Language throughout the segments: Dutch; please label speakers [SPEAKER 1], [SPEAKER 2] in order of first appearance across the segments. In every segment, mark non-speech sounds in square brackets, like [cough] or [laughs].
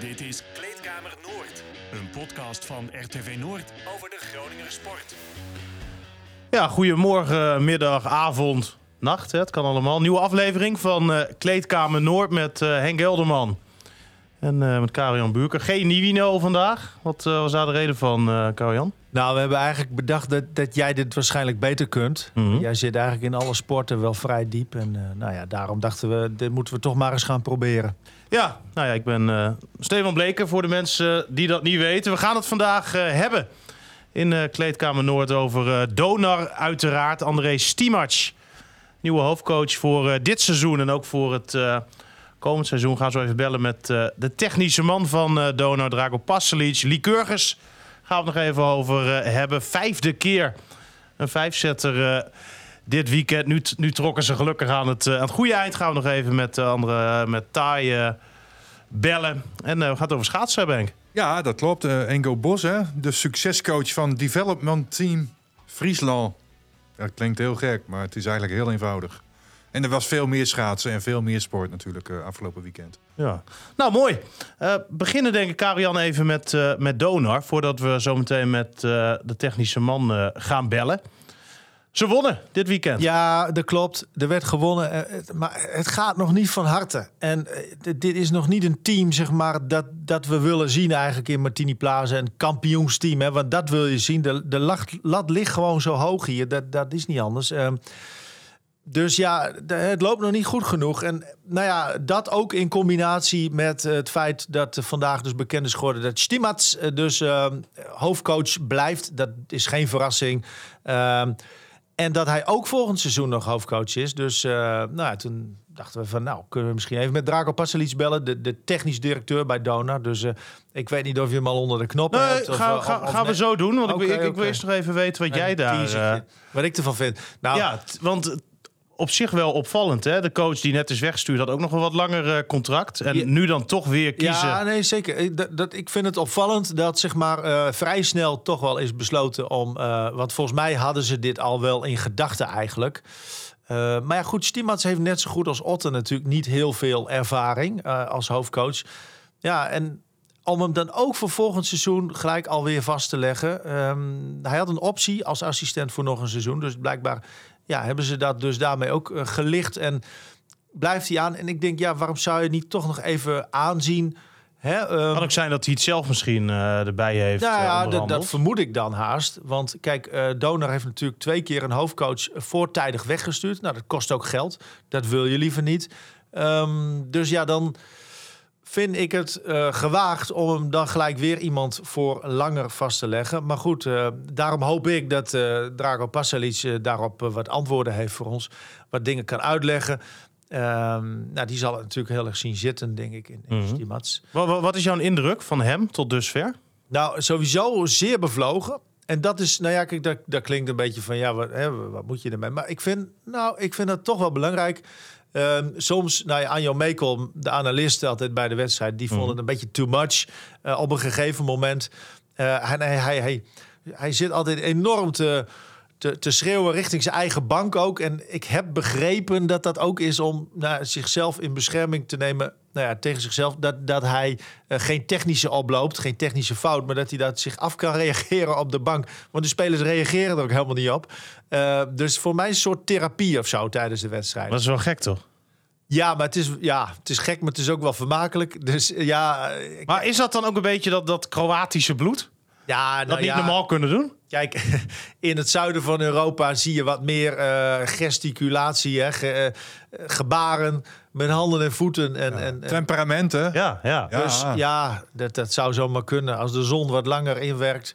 [SPEAKER 1] Dit is Kleedkamer Noord, een podcast van RTV Noord over de Groninger sport.
[SPEAKER 2] Ja, goedemorgen, middag, avond, nacht. Hè? Het kan allemaal. Nieuwe aflevering van eh, Kleedkamer Noord met eh, Henk Gelderman. En eh, met Karian Buurker. Geen Nivino vandaag. Wat eh, was daar de reden van, eh Karian?
[SPEAKER 3] Nou, we hebben eigenlijk bedacht dat, dat jij dit waarschijnlijk beter kunt.
[SPEAKER 2] Mhm.
[SPEAKER 3] Jij zit eigenlijk in alle sporten wel vrij diep. En nou ja, daarom dachten we, dit moeten we toch maar eens gaan proberen.
[SPEAKER 2] Ja, nou ja, ik ben Stefan Bleker voor de mensen die dat niet weten. We gaan het vandaag hebben in Kleedkamer Noord over Donar uiteraard. André Stimac, nieuwe hoofdcoach voor dit seizoen en ook voor het komend seizoen. Gaan we even bellen met eh, de technische man van eh, Donar, Drago Pasalic. Lycurgus gaan we het nog even over eh, hebben. Vijfde keer een vijfzetter dit weekend. Nu, nu trokken ze gelukkig aan het, aan het goede eind. Gaan we nog even met uh, andere, met Thai bellen. En we gaan het over schaatsen hebben.
[SPEAKER 4] Ja, dat klopt. Engo Bos, hè? de succescoach van Development Team Friesland. Dat klinkt heel gek, maar het is eigenlijk heel eenvoudig. En er was veel meer schaatsen en veel meer sport natuurlijk eh, afgelopen weekend.
[SPEAKER 2] Ja. Nou, mooi. Eh, beginnen denk ik, Karian, even met, eh, met Donar. Voordat we zo meteen met eh, de technische man eh, gaan bellen. Ze wonnen dit weekend.
[SPEAKER 3] Ja, dat klopt. Er werd gewonnen. Maar het gaat nog niet van harte. En dit- dit is nog niet een team, zeg maar, dat, dat we willen zien eigenlijk in Martini Plaza. Een kampioensteam, hè, want dat wil je zien. De, de lat, lat ligt gewoon zo hoog hier. Dat, dat is niet anders. Dus ja, het loopt nog niet goed genoeg. En nou ja, dat ook in combinatie met het feit dat vandaag dus bekend is geworden dat Stimats eh, dus ehm, hoofdcoach blijft. Dat is geen verrassing. Ehm, en dat hij ook volgend seizoen nog hoofdcoach is. Dus eh, nou ja, toen dachten we van nou, kunnen we misschien even met Drago Pasalic bellen. De, de technisch directeur bij Donar. Dus eh, ik weet niet of je hem al onder de knop
[SPEAKER 2] Nee,
[SPEAKER 3] hebt. of, eh,
[SPEAKER 2] ga-
[SPEAKER 3] of- of
[SPEAKER 2] gaan we zo doen. Want ik, wil- ik, wil eerst nog even weten wat jij daar... eh,
[SPEAKER 3] wat ik ervan vind. Nou,
[SPEAKER 2] ja, want op zich wel opvallend. Hè? De coach die net is weggestuurd had ook nog een wat langer eh, contract. En
[SPEAKER 3] Ja.
[SPEAKER 2] nu dan toch weer kiezen.
[SPEAKER 3] Ja, nee, zeker. Ik, dat, dat, ik vind het opvallend dat zeg maar, eh, vrij snel toch wel is besloten om... eh, want volgens mij hadden ze dit al wel in gedachten eigenlijk. Maar ja, goed, Stiemats heeft net zo goed als Otte natuurlijk niet heel veel ervaring als hoofdcoach. Ja, en om hem dan ook voor volgend seizoen gelijk alweer vast te leggen. ehm, hij had een optie als assistent voor nog een seizoen. Dus blijkbaar ja, hebben ze dat dus daarmee ook eh, gelicht. En blijft hij aan. En ik denk, ja, waarom zou je niet toch nog even aanzien? Hè, ehm,
[SPEAKER 2] Kan ook zijn dat hij het zelf misschien eh, erbij heeft
[SPEAKER 3] nou
[SPEAKER 2] eh,
[SPEAKER 3] ja, dat,
[SPEAKER 2] onderhandeld.
[SPEAKER 3] dat vermoed ik dan haast. Want kijk, eh Donar heeft natuurlijk twee keer een hoofdcoach voortijdig weggestuurd. Nou, dat kost ook geld. Dat wil je liever niet. Ehm, dus ja, dan vind ik het eh, gewaagd om hem dan gelijk weer iemand voor langer vast te leggen. Maar goed, eh, daarom hoop ik dat eh Drago Pasalic daarop wat antwoorden heeft voor ons. Wat dingen kan uitleggen. Ehm, nou, die zal het natuurlijk heel erg zien zitten, denk ik, in, in
[SPEAKER 2] Mhm.
[SPEAKER 3] Stimats.
[SPEAKER 2] Wat, wat- wat is jouw indruk van hem tot dusver?
[SPEAKER 3] Nou, sowieso zeer bevlogen. En dat is, nou ja, kijk, dat, dat klinkt een beetje van, ja, wat, hè, wat moet je ermee? Maar ik vind, nou, ik vind dat toch wel belangrijk. Ehm, soms, nou ja, Anjo Mekel, de analist altijd bij de wedstrijd, die vond het een beetje too much eh, op een gegeven moment. Eh, hij, hij, hij, hij zit altijd enorm te, te, te schreeuwen richting zijn eigen bank ook. En ik heb begrepen dat dat ook is om nou, zichzelf in bescherming te nemen. Nou ja, tegen zichzelf. Dat, dat hij eh, geen technische oploopt, geen technische fout. Maar dat hij dat zich af kan [laughs] reageren op de bank. Want de spelers reageren er ook helemaal niet op. Eh, dus voor mij een soort therapie of zo tijdens de wedstrijd.
[SPEAKER 2] Dat is wel gek, toch?
[SPEAKER 3] Ja, maar het is, ja, het is gek, maar het is ook wel vermakelijk. Dus eh, ja, ik-
[SPEAKER 2] Maar is dat dan ook een beetje dat, dat Kroatische bloed?
[SPEAKER 3] Ja nou
[SPEAKER 2] Dat niet
[SPEAKER 3] ja.
[SPEAKER 2] normaal kunnen doen?
[SPEAKER 3] Kijk, [laughs] in het zuiden van Europa zie je wat meer eh, gesticulatie, hè, ge- eh, gebaren met handen en voeten. En, en, en-
[SPEAKER 4] Temperamenten.
[SPEAKER 2] Ja, ja.
[SPEAKER 3] Dus ja, dat, dat zou zomaar kunnen. Als de zon wat langer inwerkt,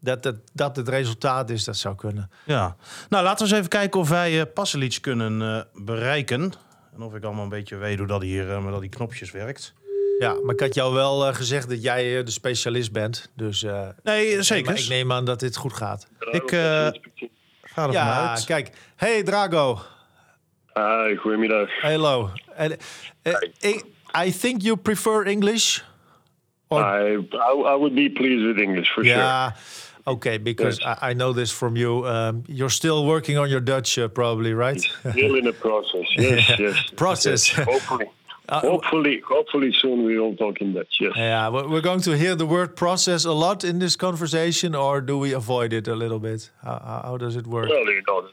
[SPEAKER 3] dat het, dat het resultaat is, dat zou kunnen.
[SPEAKER 2] Ja. Nou, laten we eens even kijken of wij eh Pasalic kunnen eh, bereiken. En of ik allemaal een beetje weet hoe dat hier eh, met al die knopjes werkt.
[SPEAKER 3] Ja, maar ik had jou wel eh, gezegd dat jij eh, de specialist bent. Dus eh,
[SPEAKER 2] Nee, zeker.
[SPEAKER 3] ik neem aan dat dit goed gaat.
[SPEAKER 2] Ik eh, ga ervan
[SPEAKER 3] Ja,
[SPEAKER 2] uit.
[SPEAKER 3] kijk. Hey Drago.
[SPEAKER 5] Hi, goedemiddag.
[SPEAKER 3] Hello. Ik- I think you prefer English? Or
[SPEAKER 5] I, I I would be pleased with English for sure.
[SPEAKER 3] Yeah. Okay, because
[SPEAKER 5] Yes.
[SPEAKER 3] I, I know this from you. Um, you're still working on your Dutch, uh, probably, right?
[SPEAKER 5] Still in the process. Yes, [laughs] yes.
[SPEAKER 3] Process.
[SPEAKER 5] Yes, hopefully.
[SPEAKER 3] Uh,
[SPEAKER 5] Hopefully, hopefully soon we will talk in Dutch. Yes.
[SPEAKER 3] Yeah, we- we're going to hear the word process a lot in this conversation, or do we avoid it a little bit? How, how- does it work?
[SPEAKER 5] Well, you know,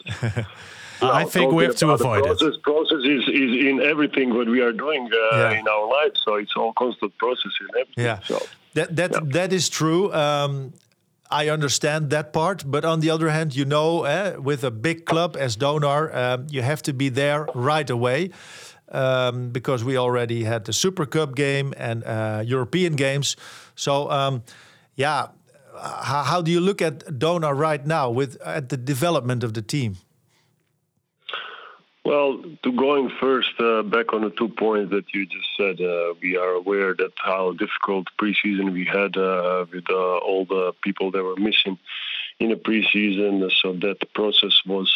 [SPEAKER 5] [laughs]
[SPEAKER 2] I think we have to
[SPEAKER 5] talking about the
[SPEAKER 2] avoid it.
[SPEAKER 5] process, Process is, is in everything what we are doing uh,
[SPEAKER 3] Yeah.
[SPEAKER 5] in our life, so it's all constant process in everything.
[SPEAKER 3] Yeah,
[SPEAKER 5] So.
[SPEAKER 3] that that
[SPEAKER 5] Yeah.
[SPEAKER 3] that is true. Um, I understand that part, but on the other hand, you know, eh, with a big club as Donar, um, you have to be there right away. Um, because we already had the Super Cup game and uh, European games, so um, yeah. How, how do you look at Donar right now with at the development of the team?
[SPEAKER 5] Well, to going first uh, back on the two points that you just said, uh, we are aware that how difficult preseason we had uh, with uh, all the people that were missing in the preseason. So that process was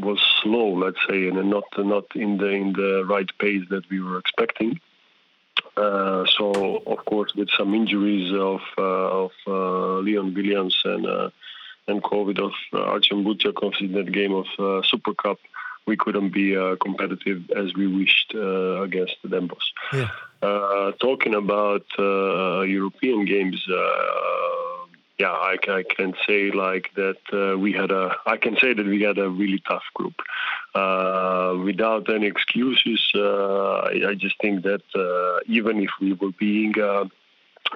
[SPEAKER 5] was slow, let's say, and not not in the in the right pace that we were expecting. Uh, so, of course, with some injuries of uh, of uh, Leon Williams and uh, and COVID of uh, Archim Butyakov in that game of uh, Super Cup, we couldn't be uh, competitive as we wished uh, against the Dembos.
[SPEAKER 3] Yeah.
[SPEAKER 5] Uh, talking about uh, European games, uh, yeah, I, I can say like that uh, we had a. I can say that we had a really tough group. Uh, without any excuses, uh, I, I just think that uh, even if we were being uh,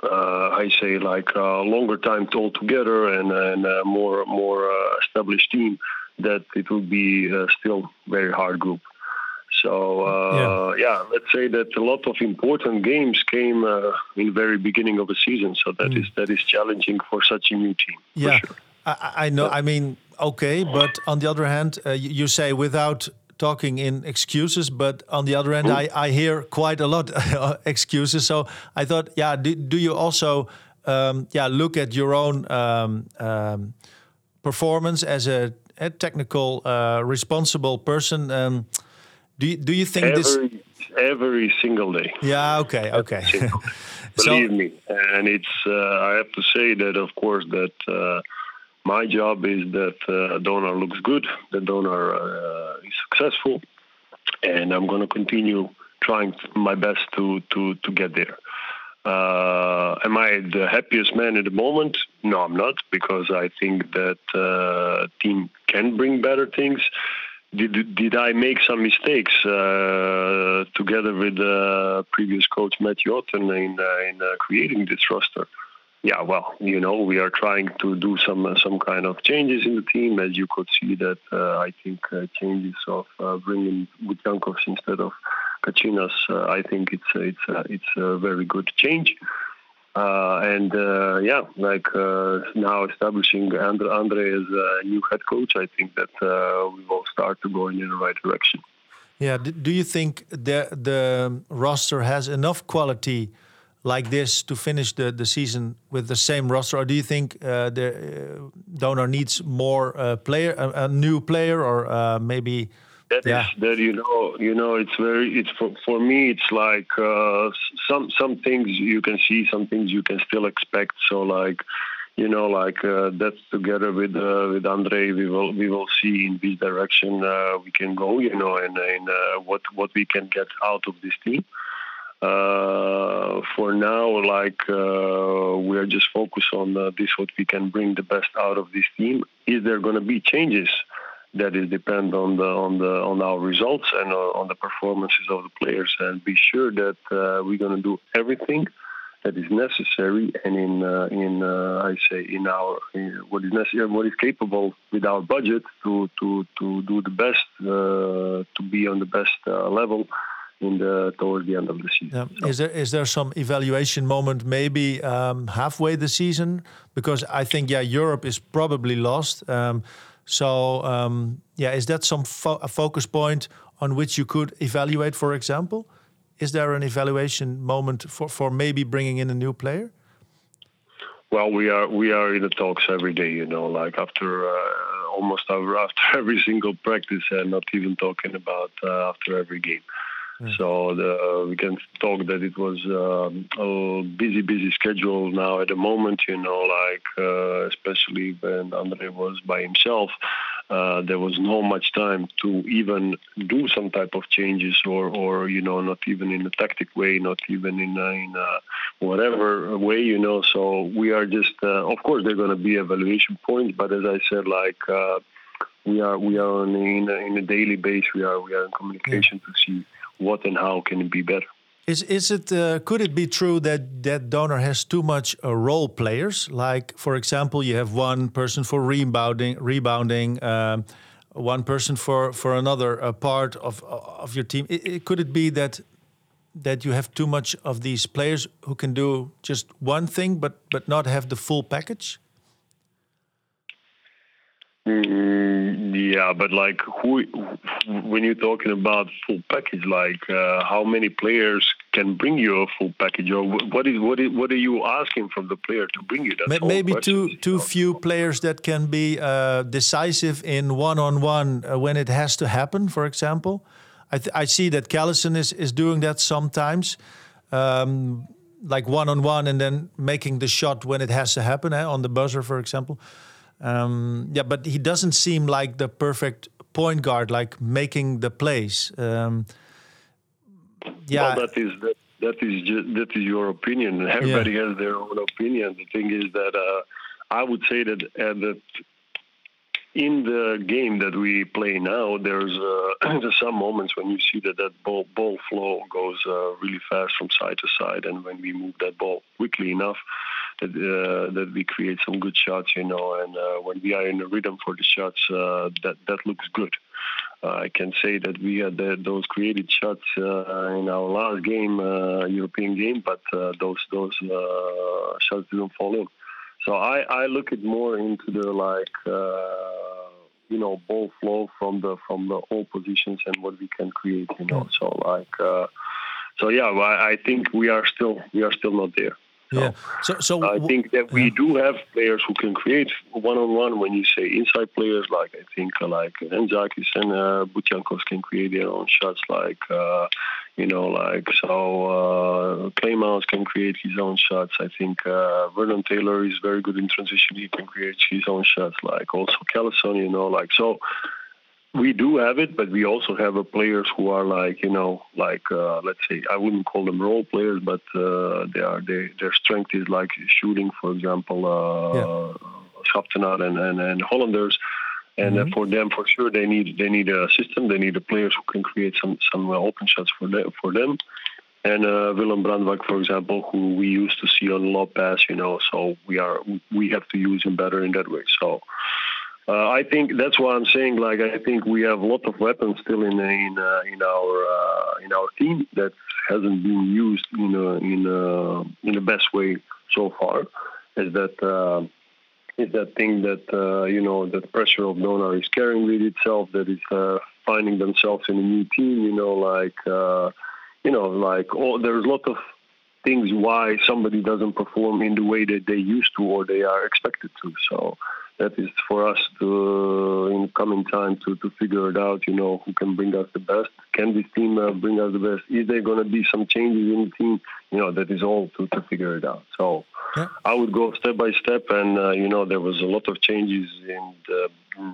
[SPEAKER 5] uh, I say like a longer time all together and and a more more established team, that it would be still very hard group. So uh, yeah. let's say that a lot of important games came uh, in very beginning of the season. So that is that is challenging for such a new team.
[SPEAKER 3] Yeah,
[SPEAKER 5] sure.
[SPEAKER 3] I, I- know. I mean, okay, but on the other hand, uh, you, you say without talking in excuses, but on the other hand, I, I hear quite a lot [laughs] excuses. So I thought, yeah, do, do you also, um, yeah, look at your own um, um, performance as a, a technical, uh, responsible person? Do you, do you think this?
[SPEAKER 5] Every every single day.
[SPEAKER 3] Yeah. Okay. Okay. [laughs] So-
[SPEAKER 5] Believe me, and it's. Uh, I have to say that, of course, that uh, my job is that uh, donor looks good, the donor uh, is successful, and I'm going to continue trying my best to to to get there. Uh, am I the happiest man at the moment? No, I'm not, because I think that uh, team can bring better things. Did, did I make some mistakes uh, together with uh, previous coach Matthew Otten in, uh, in uh, creating this roster? Yeah, well, you know, we are trying to do some uh, some kind of changes in the team. As you could see, that uh, I think changes of bringing Butyankovs instead of Kachinas, I think it's it's it's a very good change. Uh, and uh, yeah, like uh, now establishing Andre, Andre as a new head coach, I think that uh, we will start to go in the right direction.
[SPEAKER 3] Yeah. Do you think the the roster has enough quality like this to finish the, the season with the same roster, or do you think uh, the uh, donor needs more player, a, a new player, or maybe?
[SPEAKER 5] That is
[SPEAKER 3] Yeah.
[SPEAKER 5] that you know you know it's very it's for, for me it's like uh, some some things you can see some things you can still expect so like you know like uh, that's together with uh, with Andre we will we will see in which direction uh, we can go you know and, and uh, what what we can get out of this team uh, for now, like uh, we are just focused on uh, this, what we can bring the best out of this team. Is there going to be changes? That is depend on the on the on our results and uh, on the performances of the players, and be sure that uh, we're going to do everything that is necessary and in uh, in uh, I say in our in what is necessary what is capable with our budget to to to do the best uh, to be on the best uh, level in the towards the end of the season.
[SPEAKER 3] Yeah. Is there is there some evaluation moment maybe um, halfway the season? Because I think yeah, Europe is probably lost. Um, so um, yeah, is that some fo a focus point on which you could evaluate? For example, is there an evaluation moment for for maybe bringing in a new player?
[SPEAKER 5] Well, we are we are in the talks every day. You know, like after uh, almost [laughs] after every single practice, and not even talking about uh, after every game. So the, we can talk that it was um, a busy, busy schedule now at the moment. You know, like uh, especially when Andre was by himself. uh, there was no much time to even do some type of changes or, or you know, not even in a tactic way, not even in a, in a whatever way, you know. So we are just, uh, of course, there are going to be evaluation points, but as I said, like uh, we are we are on in a, in a daily base, we are we are in communication yeah. to see what and how can it be better.
[SPEAKER 3] Is is it uh, could it be true that that donor has too much uh, role players? Like for example, you have one person for rebounding, rebounding, um, one person for for another part of of your team. It, it, could it be that that you have too much of these players who can do just one thing, but but not have the full package?
[SPEAKER 5] Mm, yeah, but like who, when you're talking about full package, like uh, how many players can bring you a full package, or what is what is what are you asking from the player to bring you?
[SPEAKER 3] That maybe too too few players that can be uh, decisive in one on one when it has to happen. For example, I I see that Callison is is doing that sometimes. Um, like one on one, and then making the shot when it has to happen eh, on the buzzer, for example. Um, yeah, but he doesn't seem like the perfect point guard, like making the plays. Um,
[SPEAKER 5] yeah, well, that is that, that is just, that is your opinion. Everybody yeah. has their own opinion. The thing is that uh, I would say that uh, that in the game that we play now, there's uh, [clears throat] some moments when you see that that ball ball flow goes uh, really fast from side to side, and when we move that ball quickly enough, that uh, that we create some good shots, you know. And uh, when we are in a rhythm for the shots, uh, that that looks good. Uh, I can say that we had those created shots in our last game, European game, but those those shots didn't fall in. So I, I look at more into the like uh, you know ball flow from the from the all positions and what we can create. You know, so like uh, so yeah, I, I think we are still we are still not there.
[SPEAKER 3] So, yeah. So, so
[SPEAKER 5] I think that we yeah. do have players who can create one-on-one. When you say inside players, like I think uh, like Enzakis and uh, Butyankos can create their own shots. Like uh, you know, like so uh, can create his own shots. I think uh, Vernon Taylor is very good in transition. He can create his own shots. Like also Callison, you know, like so we do have it, but we also have players who are like you know, like uh, let's say I wouldn't call them role players, but uh, they are they, their strength is like shooting, for example, uh, yeah. and, and and Hollanders, and uh, mm-hmm. for them for sure they need they need a system, they need a players who can create some some uh, open shots for them for them. And uh, Willem Brandwijk, for example, who we used to see on low pass, you know, so we are we have to use him better in that way. So uh, I think that's why I'm saying. Like, I think we have a lot of weapons still in in uh, in our uh, in our team that hasn't been used in a, in a, in the best way so far. Is that uh, is that thing that uh, you know that pressure of Donar is carrying with itself, that is uh, finding themselves in a new team. You know, like you know, like oh, there's a lot of things why somebody doesn't perform in the way that they used to or they are expected to. So that is for us to in coming time to, to figure it out. You know who can bring us the best. Can this team uh, bring us the best? Is there going to be some changes in the team? You know that is all to, to figure it out. So yeah. I would go step by step, and uh, you know there was a lot of changes in the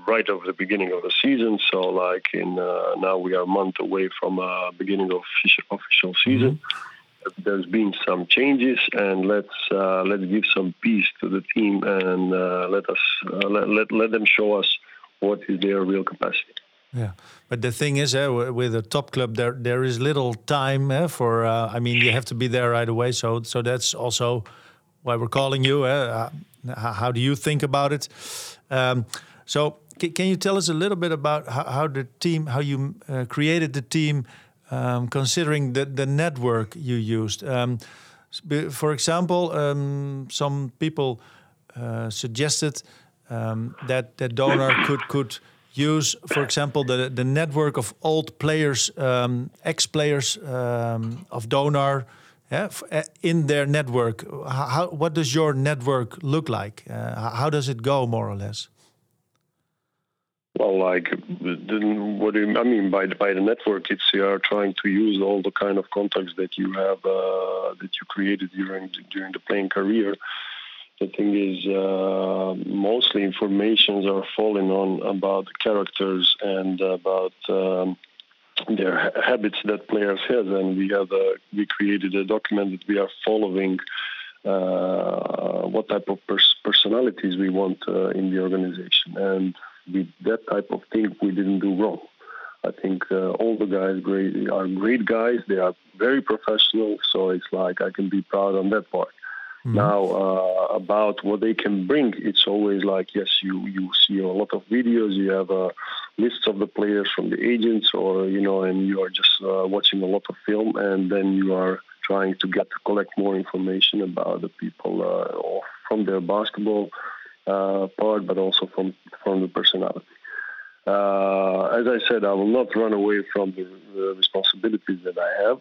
[SPEAKER 5] right of the beginning of the season. So like in uh, now we are a month away from uh, beginning of official, official season. Mm-hmm there's been some changes, and let's uh, let's give some peace to the team and uh, let us uh, let, let let them show us what is their real capacity.
[SPEAKER 3] Yeah, but the thing is, uh, with a top club, there there is little time uh, for. Uh, I mean, you have to be there right away. So so that's also why we're calling you. Uh, how do you think about it? Um, so can you tell us a little bit about how, how the team, how you uh, created the team? Um, considering the, the network you used. Um, for example, um, some people uh, suggested um, that that donor could could use, for example, the the network of old players, um, ex players um, of donor. Yeah, in their network, how, what does your network look like? Uh, how does it go, more or less?
[SPEAKER 5] Well, like, what do you, I mean by the, by the network? It's you are trying to use all the kind of contacts that you have uh, that you created during the, during the playing career, the thing is, uh, mostly informations are falling on about the characters and about um, their habits that players have, and we have a, we created a document that we are following. Uh, what type of pers- personalities we want uh, in the organization, and with that type of thing, we didn't do wrong. I think uh, all the guys great are great guys. They are very professional, so it's like I can be proud on that part. Mm-hmm. Now uh, about what they can bring, it's always like yes, you you see a lot of videos, you have uh, lists of the players from the agents, or you know, and you are just uh, watching a lot of film, and then you are trying to get to collect more information about the people uh, from their basketball uh, part, but also from from the personality. Uh, as I said, I will not run away from the, the responsibilities that I have.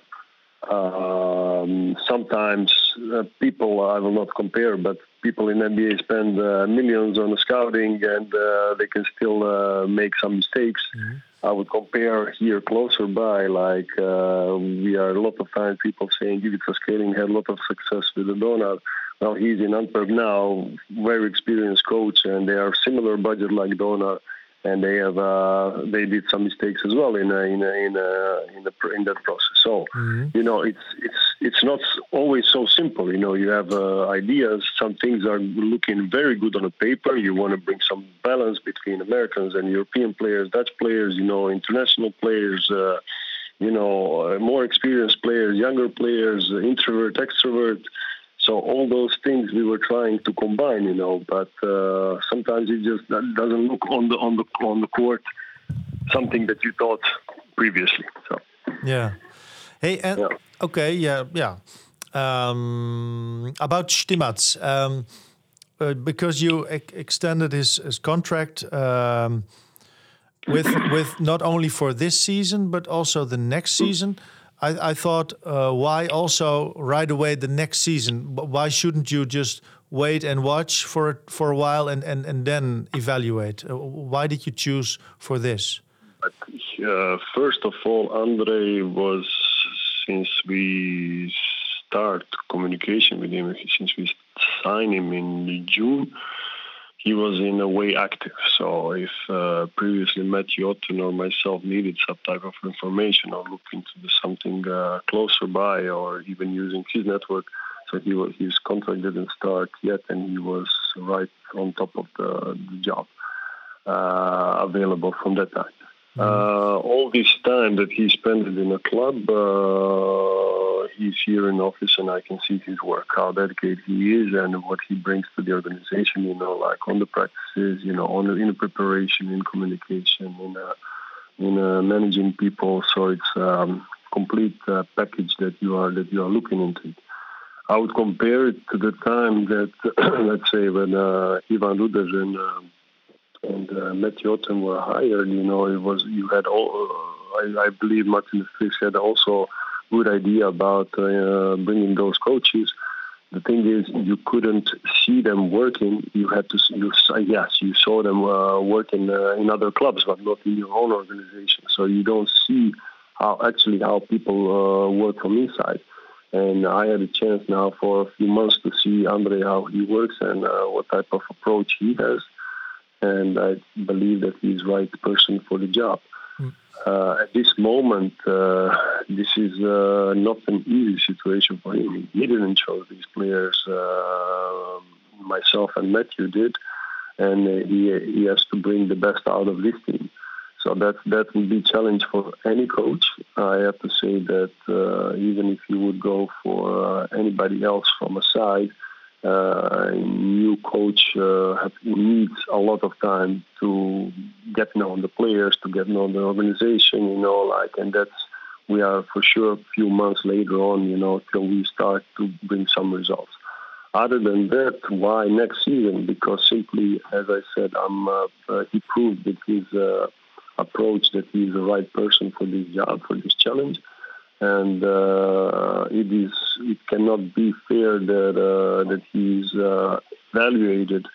[SPEAKER 5] Um, sometimes uh, people I will not compare, but people in NBA spend uh, millions on scouting and uh, they can still uh, make some mistakes. Mm-hmm. I would compare here closer by, like uh, we are a lot of times people saying Ivica Scaling had a lot of success with the Donut. Well, he's in Antwerp now, very experienced coach, and they are similar budget like Donut and they have uh, they did some mistakes as well in a, in a, in a, in, a, in that process. So mm-hmm. you know it's it's it's not always so simple. You know you have uh, ideas. Some things are looking very good on a paper. You want to bring some balance between Americans and European players, Dutch players, you know, international players. Uh, you know, uh, more experienced players, younger players, introvert, extrovert. So all those things we were trying to combine, you know, but uh, sometimes it just doesn't look on the on the on the court something that you thought previously. So
[SPEAKER 3] yeah, hey, and yeah. okay, yeah, yeah. Um, about Stimac, um, uh, because you ex extended his his contract. Um, with with not only for this season but also the next season. I, I thought, uh, why also right away the next season? Why shouldn't you just wait and watch for for a while and and, and then evaluate? Uh, why did you choose for this?
[SPEAKER 5] Uh, first of all, Andre was since we start communication with him, since we signed him in June he was in a way active. So if uh, previously Matthew Otten or myself needed some type of information or look into something uh, closer by or even using his network, so he was, his contract didn't start yet and he was right on top of the, the job uh, available from that time. Mm-hmm. all this time that he spent in a club, uh, he's here in office, and I can see his work, how dedicated he is, and what he brings to the organization. You know, like on the practices, you know, on the, in the preparation, in communication, in uh, in uh, managing people. So it's um, complete uh, package that you are that you are looking into. I would compare it to the time that, [clears throat] let's say, when uh, Ivan Ruders and um, and uh, Otten were hired, you know, it was you had all. Uh, I, I believe Martin Fries had also good idea about uh, bringing those coaches. The thing is, you couldn't see them working. You had to, you, yes, you saw them uh, working uh, in other clubs, but not in your own organization. So you don't see how actually how people uh, work from inside. And I had a chance now for a few months to see Andre how he works and uh, what type of approach he has and I believe that he's right person for the job. Mm. Uh, at this moment, uh, this is uh, not an easy situation for him. He didn't choose these players. Uh, myself and Matthew did, and uh, he he has to bring the best out of this team. So that that would be a challenge for any coach. I have to say that uh, even if you would go for anybody else from a side, uh, new coach uh, have, needs a lot of time to get to know the players, to get to know the organization, you know, like, and that's we are for sure a few months later on, you know, till we start to bring some results. Other than that, why next season? Because simply, as I said, I'm uh, uh, he proved that his uh, approach that he's the right person for this job, for this challenge and uh, it is it cannot be fair that uh, that he's uh, evaluated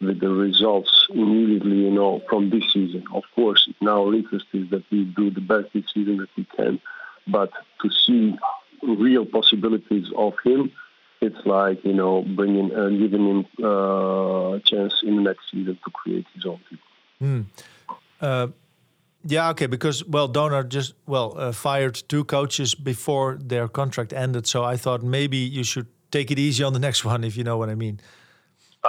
[SPEAKER 5] with the results immediately, you know, from this season. Of course, now our interest is that we do the best this season that we can, but to see real possibilities of him it's like you know bringing uh, giving him uh, a chance in the next season to create his own team.
[SPEAKER 3] Uh, yeah, okay, because well, Donor just well uh, fired two coaches before their contract ended, so I thought maybe you should take it easy on the [laughs] next one, if you know what I mean.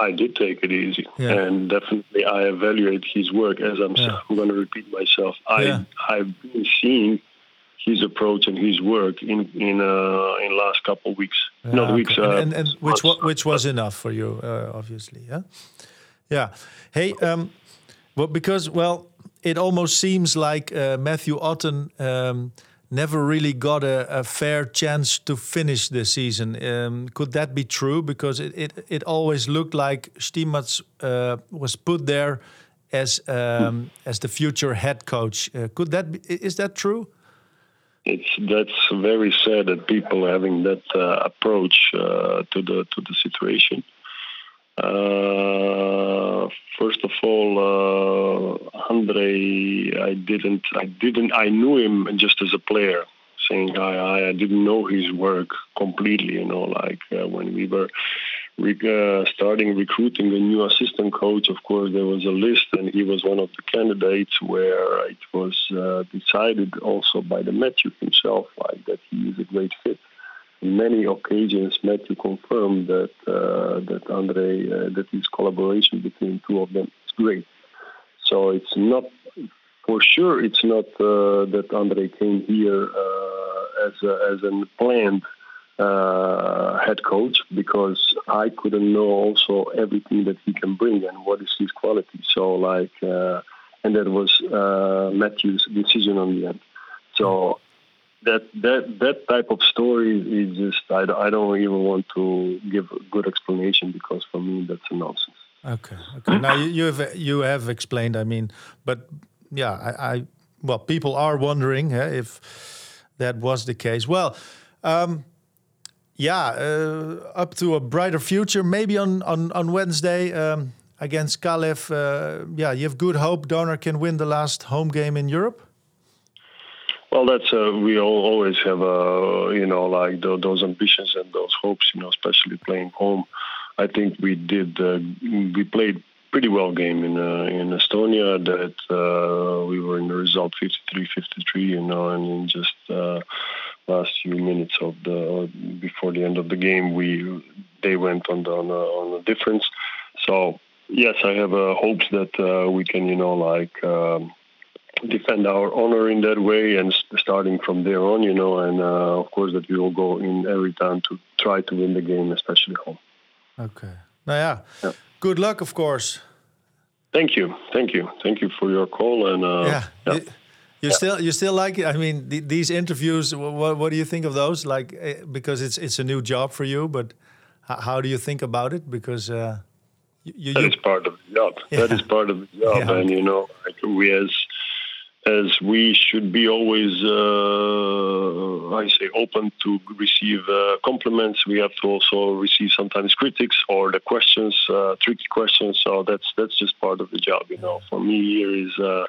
[SPEAKER 5] I did take it easy,
[SPEAKER 3] Yeah.
[SPEAKER 5] and definitely I evaluate his work. As I'm,
[SPEAKER 3] Yeah.
[SPEAKER 5] I'm going to repeat myself. I
[SPEAKER 3] Yeah.
[SPEAKER 5] I've been seeing his approach and his work in in uh, in last couple of weeks, not
[SPEAKER 3] Yeah,
[SPEAKER 5] weeks.
[SPEAKER 3] okay.
[SPEAKER 5] Uh,
[SPEAKER 3] and, and, and which wa- which was enough for you, uh, obviously. Yeah, yeah. Hey, um, well, because well, it almost seems like uh, Matthew Otten um, never really got a, a fair chance to finish the season. Um, could that be true? Because it it, it always looked like Stiemac uh, was put there as um, as the future head coach. Uh, could that be, is that true?
[SPEAKER 5] it's that's very sad that people having that uh, approach uh, to the to the situation. Uh, first of all, uh, Andre, I didn't, I didn't, I knew him just as a player. Saying I, I, didn't know his work completely. You know, like uh, when we were re- uh, starting recruiting a new assistant coach, of course, there was a list, and he was one of the candidates where it was uh, decided also by the Matthew himself, like that he is a great fit. Many occasions, Matthew confirmed that uh, that Andre, uh, that his collaboration between two of them is great. So it's not for sure. It's not uh, that Andre came here uh, as a, as a planned uh, head coach because I couldn't know also everything that he can bring and what is his quality. So like, uh, and that was Matthew's decision on the end. So that that that type of story is just I, don't- I don't even want to give a good explanation because for me that's a nonsense.
[SPEAKER 3] Okay. Okay. now you, you have you have explained. I mean, but yeah, I, I well, people are wondering eh, if that was the case. Well, um, yeah, uh, up to a brighter future. Maybe on on on Wednesday um, against Kalev. Uh, yeah, you have good hope. Donor can win the last home game in Europe.
[SPEAKER 5] Well, that's uh, we all always have uh, you know like tho- those ambitions and those hopes, you know, especially playing home. I think we did uh, we played pretty well game in uh, in Estonia. That uh, we were in the result 53-53, you know, and in just uh, last few minutes of the before the end of the game, we they went on the on a, on a difference. So yes, I have uh, hopes that uh, we can, you know, like. Um, defend our honor in that way and starting from there on you know and uh, of course that we will go in every time to try to win the game especially home
[SPEAKER 3] Okay. Nou ja,
[SPEAKER 5] Ja.
[SPEAKER 3] good luck, of course.
[SPEAKER 5] thank you thank you thank you for your call and uh,
[SPEAKER 3] yeah.
[SPEAKER 5] yeah.
[SPEAKER 3] You, you still you still like it? I mean, the, these interviews. What, what do you think of those? Like, eh, because it's it's a new job for you, but how, how do you think about it? Because uh, you, you,
[SPEAKER 5] that is part of the job that
[SPEAKER 3] Yeah.
[SPEAKER 5] is part of the job [laughs]
[SPEAKER 3] Yeah.
[SPEAKER 5] and you know like we as as we should be always uh, I say open to receive uh, compliments. We have to also receive sometimes critics or the questions uh, tricky questions. So that's that's just part of the job you know. For me here is uh,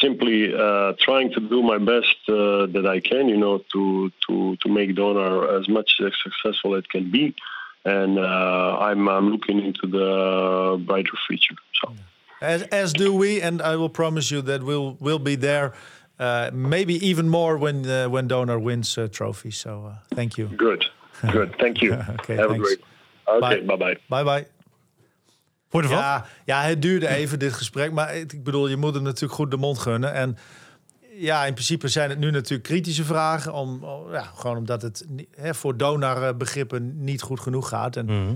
[SPEAKER 5] simply uh, trying to do my best uh, that I can you know to to to make donor as much as successful as it can be. And I'm, I'm looking into the brighter future so
[SPEAKER 3] as, as do we, and I will promise you that we'll we'll be there. Uh, maybe even more when uh, when donor wins a trophy. So uh, thank you.
[SPEAKER 5] Good. Good. Thank you. [laughs]
[SPEAKER 3] Okay,
[SPEAKER 5] Have
[SPEAKER 3] thanks.
[SPEAKER 5] a great. Okay.
[SPEAKER 3] Bye.
[SPEAKER 5] Bye bye.
[SPEAKER 3] Bye bye. Ja, ja, het duurde even dit gesprek. Maar ik bedoel, je moet hem natuurlijk goed de mond gunnen. En ja, in principe zijn het nu natuurlijk kritische vragen. Om, ja, gewoon omdat het hè, voor donarbegrippen niet goed genoeg gaat. En
[SPEAKER 2] Mhm.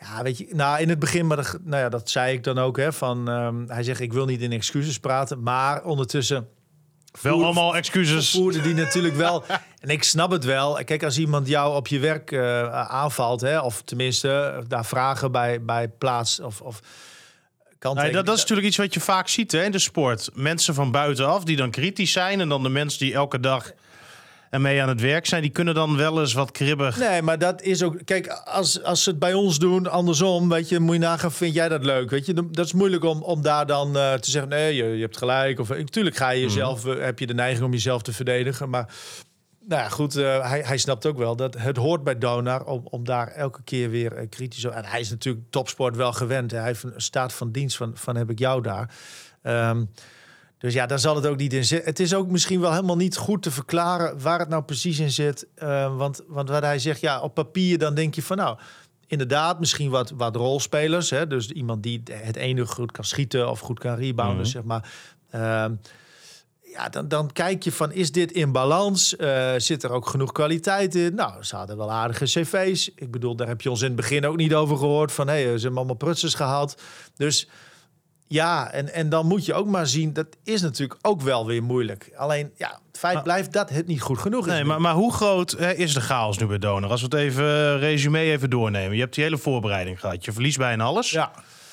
[SPEAKER 3] Ja, weet je, nou in het begin, maar dat, nou ja, dat zei ik dan ook. Hè, van, ehm, hij zegt, ik wil niet in excuses praten. Maar ondertussen
[SPEAKER 2] Wel
[SPEAKER 3] voer-
[SPEAKER 2] allemaal excuses.
[SPEAKER 3] voerde die natuurlijk wel. [laughs] En ik snap het wel. Kijk, als iemand jou op je werk eh, aanvalt, hè, of tenminste eh, daar vragen bij, bij plaats of, of.
[SPEAKER 2] Nee, dat, dat is natuurlijk iets wat je vaak ziet hè, in de sport. Mensen van buitenaf die dan kritisch zijn. En dan de mensen die elke dag ermee aan het werk zijn, die kunnen dan wel eens wat kribbig.
[SPEAKER 3] Nee, maar dat is ook. Kijk, als, als ze het bij ons doen, andersom, weet je, moet je nagaan, vind jij dat leuk? Weet je, dat is moeilijk om, om daar dan eh, te zeggen, nee, je, je hebt gelijk. Of natuurlijk ga je jezelf, eh, heb je de neiging om jezelf te verdedigen. Maar Nou ja, goed, eh, hij, hij snapt ook wel dat het hoort bij Donar om, om daar elke keer weer kritisch op. En hij is natuurlijk topsport wel gewend. hè. Hij heeft een staat van dienst van, van heb ik jou daar. Ehm, dus ja, daar zal het ook niet in zitten. Het is ook misschien wel helemaal niet goed te verklaren waar het nou precies in zit. Eh, want, want wat hij zegt, ja, op papier dan denk je van nou, inderdaad, misschien wat, wat rolspelers. Hè? Dus iemand die het ene goed kan schieten of goed kan rebounden,
[SPEAKER 2] Mhm.
[SPEAKER 3] zeg maar. Ehm, ja, dan, dan kijk je van, is dit in balans? Eh, zit er ook genoeg kwaliteit in? Nou, ze hadden wel aardige cv's. Ik bedoel, daar heb je ons in het begin ook niet over gehoord. Van, hé, hey, ze hebben allemaal prutsers gehaald. Dus ja, en, en dan moet je ook maar zien... dat is natuurlijk ook wel weer moeilijk. Alleen, ja, het feit
[SPEAKER 2] Maar-
[SPEAKER 3] blijft dat het niet goed genoeg is.
[SPEAKER 2] Nee, maar, maar hoe groot hè, is de chaos nu bij Donor? Als we het even eh, resume even doornemen. Je hebt die hele voorbereiding gehad. Je verliest bijna alles.
[SPEAKER 3] Ja.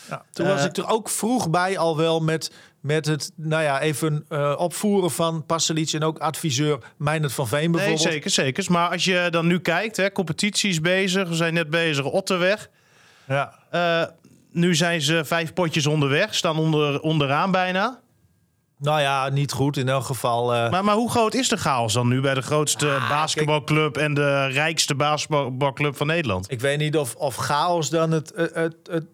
[SPEAKER 3] ja. Toen was
[SPEAKER 2] Eh,
[SPEAKER 3] ik er ook vroeg bij al wel met, met het, nou ja, even eh, opvoeren van Pasalic en ook adviseur Meijnerd van Veen
[SPEAKER 2] Nee,
[SPEAKER 3] bijvoorbeeld.
[SPEAKER 2] zeker, zeker. Maar als je dan nu kijkt, hè, competitie is bezig. We zijn net bezig, Otterweg.
[SPEAKER 3] Ja.
[SPEAKER 2] Eh, nu zijn ze vijf potjes onderweg, staan onder, onderaan bijna.
[SPEAKER 3] Nou ja, niet goed in elk geval. eh,
[SPEAKER 2] Maar, maar hoe groot is de chaos dan nu bij de grootste
[SPEAKER 3] Ah,
[SPEAKER 2] basketbalclub en de rijkste basketbalclub van Nederland?
[SPEAKER 3] Ik weet niet of, of chaos dan het, het, het, het,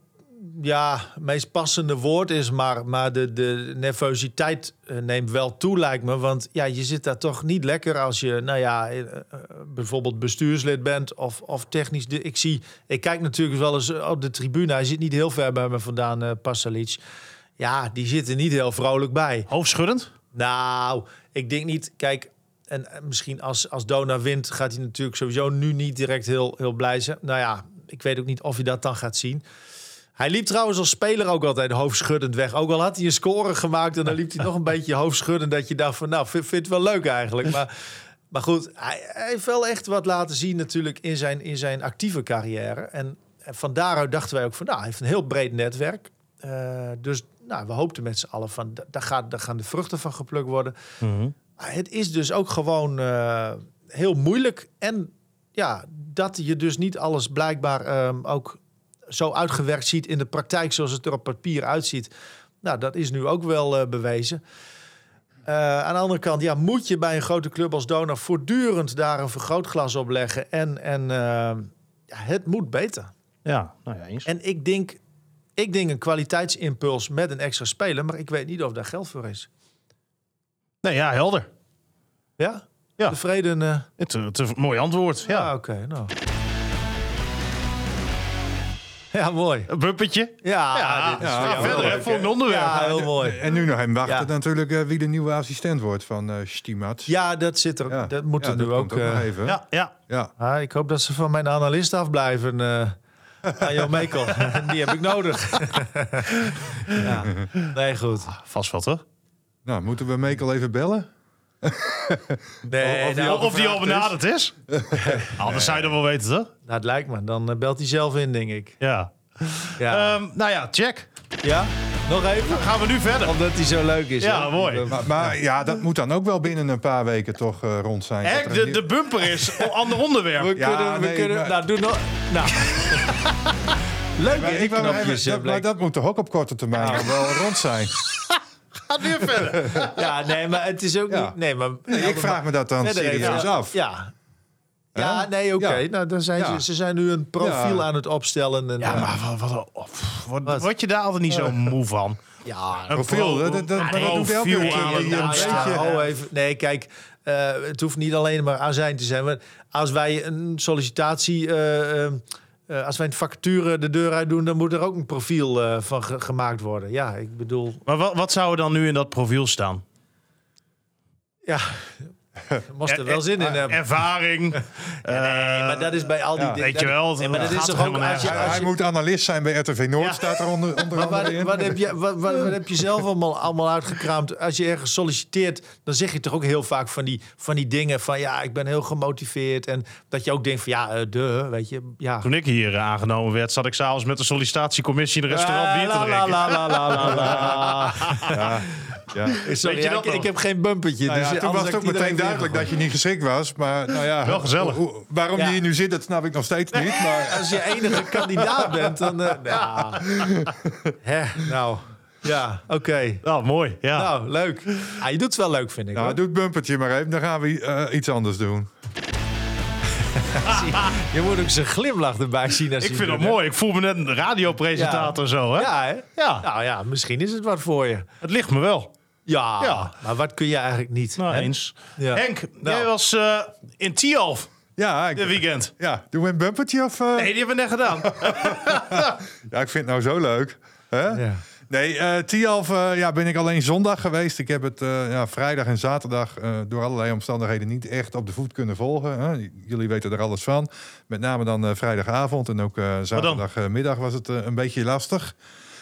[SPEAKER 3] ja, meest passende woord is, maar, maar de, de nervositeit eh, neemt wel toe, lijkt me. Want ja, je zit daar toch niet lekker als je, nou ja, eh, eh, bijvoorbeeld bestuurslid bent of, of technisch. Ik zie, ik kijk natuurlijk wel eens op de tribune. Hij zit niet heel ver bij me vandaan, eh Pasalic. Ja, die zitten niet heel vrolijk bij.
[SPEAKER 2] Hoofdschuddend?
[SPEAKER 3] Nou, ik denk niet. Kijk, en misschien als, als Dona wint, gaat hij natuurlijk sowieso nu niet direct heel, heel blij zijn. Nou ja, ik weet ook niet of hij dat dan gaat zien. Hij liep trouwens als speler ook altijd hoofdschuddend weg. Ook al had hij een score gemaakt en dan liep hij nog een beetje hoofdschuddend. Dat je dacht van, nou, vind, vind het wel leuk eigenlijk. Maar, maar goed, hij, hij heeft wel echt wat laten zien natuurlijk in zijn, in zijn actieve carrière. En, en van daaruit dachten wij ook van, nou, hij heeft een heel breed netwerk. Eh, dus nou, we hoopten met z'n allen van, da- daar, gaat, daar gaan de vruchten van geplukt worden. Maar het is dus ook gewoon eh, heel moeilijk. En ja, dat je dus niet alles blijkbaar ehm, ook zo uitgewerkt ziet in de praktijk zoals het er op papier uitziet. Nou, dat is nu ook wel eh, bewezen. Eh, aan de andere kant, ja, moet je bij een grote club als Donor voortdurend daar een vergrootglas op leggen. En, en eh, ja, het moet beter.
[SPEAKER 2] Ja, nou ja, eens.
[SPEAKER 3] En ik denk, ik denk een kwaliteitsimpuls met een extra speler, maar ik weet niet of daar geld voor is.
[SPEAKER 2] Nee, ja, helder.
[SPEAKER 3] Ja?
[SPEAKER 2] Ja.
[SPEAKER 3] Tevreden?
[SPEAKER 2] Het, het is een mooi antwoord.
[SPEAKER 3] Ja,
[SPEAKER 2] Ja.
[SPEAKER 3] oké. nou. Ja, mooi.
[SPEAKER 2] Een bumpertje.
[SPEAKER 3] Ja,
[SPEAKER 2] Ja,
[SPEAKER 3] dit is
[SPEAKER 2] ja,
[SPEAKER 3] wel
[SPEAKER 2] verder, hè, volgende onderwerp.
[SPEAKER 3] Ja, heel mooi.
[SPEAKER 4] En nu nog even wachten
[SPEAKER 3] Ja.
[SPEAKER 4] natuurlijk eh, wie de nieuwe assistent wordt van eh Stimaat.
[SPEAKER 3] Ja, dat zit er.
[SPEAKER 4] Ja.
[SPEAKER 3] Dat moet
[SPEAKER 4] Ja,
[SPEAKER 3] er nu
[SPEAKER 4] dat
[SPEAKER 3] ook. eh,
[SPEAKER 4] even.
[SPEAKER 2] Ja, ja.
[SPEAKER 4] Ja.
[SPEAKER 3] ah, ik hoop dat ze van mijn analist afblijven. eh aan Mekel. [laughs] Die heb ik nodig. [laughs] ja. Nee, goed.
[SPEAKER 2] Vast wel, toch?
[SPEAKER 4] Nou, moeten we Mekel even bellen? [laughs]
[SPEAKER 3] Nee,
[SPEAKER 4] Of die
[SPEAKER 3] nou,
[SPEAKER 4] al
[SPEAKER 2] Of die al
[SPEAKER 4] gevraagd is.
[SPEAKER 2] benaderd is. [laughs] Anders zou je dat wel weten, toch?
[SPEAKER 3] nou, het lijkt me. Dan eh, belt hij zelf in, denk ik.
[SPEAKER 2] Ja.
[SPEAKER 3] Ja.
[SPEAKER 2] Ehm, nou ja, check.
[SPEAKER 3] ja? Nog even?
[SPEAKER 2] Gaan we nu verder.
[SPEAKER 3] Omdat hij zo leuk is.
[SPEAKER 2] Ja,
[SPEAKER 3] hè?
[SPEAKER 2] mooi.
[SPEAKER 4] Maar, maar ja, dat moet dan ook wel binnen een paar weken toch eh, rond zijn.
[SPEAKER 2] De, de bumper is [laughs] een ander onderwerp.
[SPEAKER 3] We
[SPEAKER 4] Ja,
[SPEAKER 3] kunnen, we
[SPEAKER 4] nee,
[SPEAKER 3] kunnen,
[SPEAKER 4] maar-
[SPEAKER 3] nou, doe nog. Nou. Leuk,
[SPEAKER 4] ik
[SPEAKER 3] knopjes,
[SPEAKER 4] even- dat, maar dat moet toch ook op korte termijn wel rond zijn.
[SPEAKER 2] Gaat weer verder. [laughs]
[SPEAKER 3] Ja, nee, maar het is ook
[SPEAKER 4] Ja.
[SPEAKER 3] niet... Nee, maar,
[SPEAKER 4] Nee, ik vraag me dat dan serieus af.
[SPEAKER 3] Ja. Ja, nee, oké.
[SPEAKER 4] Ja.
[SPEAKER 3] Nou, dan zijn
[SPEAKER 4] Ja.
[SPEAKER 3] ze, ze zijn nu een profiel
[SPEAKER 4] Ja.
[SPEAKER 3] aan het opstellen. En,
[SPEAKER 2] Ja,
[SPEAKER 3] eh,
[SPEAKER 2] maar wat, wat, wat, wat,
[SPEAKER 3] Wat?
[SPEAKER 2] word je daar altijd niet zo moe van?
[SPEAKER 3] ja,
[SPEAKER 2] Een
[SPEAKER 4] Profiel,
[SPEAKER 2] pro-
[SPEAKER 4] dat- dat- dat-
[SPEAKER 2] profiel
[SPEAKER 4] keer
[SPEAKER 2] aan het
[SPEAKER 4] een
[SPEAKER 3] Nou
[SPEAKER 2] opstellen.
[SPEAKER 3] ja,
[SPEAKER 4] beetje-
[SPEAKER 3] even. Nee, kijk, eh, het hoeft niet alleen maar azijn te zijn. Maar als wij een sollicitatie, eh, eh, eh, als wij een vacature de deur uit doen, dan moet er ook een profiel eh, van ge- gemaakt worden. Ja, ik bedoel,
[SPEAKER 2] Maar wat, wat zou er dan nu in dat profiel staan?
[SPEAKER 3] ja, [laughs] moest er wel zin in hebben.
[SPEAKER 2] Ervaring. [laughs]
[SPEAKER 3] Nee,
[SPEAKER 2] eh,
[SPEAKER 3] maar dat is bij al die
[SPEAKER 4] ja.
[SPEAKER 3] dingen.
[SPEAKER 2] Weet je wel,
[SPEAKER 3] maar dat is
[SPEAKER 2] toch
[SPEAKER 3] ook
[SPEAKER 2] helemaal
[SPEAKER 3] als je,
[SPEAKER 4] Hij, moet analist zijn bij RTV Noord,
[SPEAKER 2] Ja.
[SPEAKER 4] staat er onder, onder
[SPEAKER 3] Maar
[SPEAKER 4] andere
[SPEAKER 3] wat,
[SPEAKER 4] in.
[SPEAKER 3] wat, heb je, wat, wat, wat heb je zelf allemaal, allemaal uitgekraamd? Als je ergens solliciteert, dan zeg je toch ook heel vaak van die, van die dingen van ja, ik ben heel gemotiveerd. En dat je ook denkt van ja, eh, de, weet je, ja.
[SPEAKER 2] Toen ik hier eh, aangenomen werd, zat ik s'avonds met de sollicitatiecommissie in een restaurant bier te
[SPEAKER 3] La,
[SPEAKER 2] drinken. [laughs]
[SPEAKER 4] Ja, ja.
[SPEAKER 3] Sorry,
[SPEAKER 2] Weet je
[SPEAKER 3] ja,
[SPEAKER 2] dat
[SPEAKER 3] ik, heb geen bumpertje.
[SPEAKER 4] Nou ja,
[SPEAKER 3] dus
[SPEAKER 4] toen was het ook meteen duidelijk dat je niet geschikt was. Maar nou ja,
[SPEAKER 2] Wel gezellig.
[SPEAKER 4] hoe- hoe- waarom
[SPEAKER 3] Ja.
[SPEAKER 4] je hier nu zit, dat snap ik nog steeds niet. Maar
[SPEAKER 3] Als je enige kandidaat bent, dan... eh, [laughs] nou. Hè, nou. Ja, oké.
[SPEAKER 2] Oh, mooi. Ja.
[SPEAKER 3] Nou, leuk. Ah, je doet het wel leuk, vind ik.
[SPEAKER 4] Nou,
[SPEAKER 3] hoor.
[SPEAKER 4] doe het bumpertje maar even. Dan gaan we eh, iets anders doen. [laughs]
[SPEAKER 3] Je moet ook zijn glimlach erbij zien. Als
[SPEAKER 2] ik vind
[SPEAKER 3] hè?
[SPEAKER 2] mooi. Ik voel me net een radiopresentator zo, hè?
[SPEAKER 3] Ja, hè?
[SPEAKER 2] Ja.
[SPEAKER 3] Nou ja, misschien is het wat voor je.
[SPEAKER 2] Het ligt me wel.
[SPEAKER 3] Ja,
[SPEAKER 2] Ja.
[SPEAKER 3] maar wat kun je eigenlijk niet?
[SPEAKER 2] Nou, eens.
[SPEAKER 3] Ja.
[SPEAKER 2] Henk,
[SPEAKER 3] Nou.
[SPEAKER 2] jij was eh, in Tialf
[SPEAKER 4] Ja,
[SPEAKER 2] dit
[SPEAKER 4] ik,
[SPEAKER 2] weekend.
[SPEAKER 4] ja, doen we een bumpertje of... eh?
[SPEAKER 2] Nee, die hebben we net gedaan. [laughs]
[SPEAKER 4] Ja, ik vind het nou zo leuk. Hè?
[SPEAKER 3] Ja.
[SPEAKER 4] Nee, eh Tialf eh, ja, ben ik alleen zondag geweest. Ik heb het eh, ja, vrijdag en zaterdag eh, door allerlei omstandigheden niet echt op de voet kunnen volgen. Hè? Jullie weten er alles van. Met name dan eh, vrijdagavond en ook eh, zaterdagmiddag was het een beetje lastig.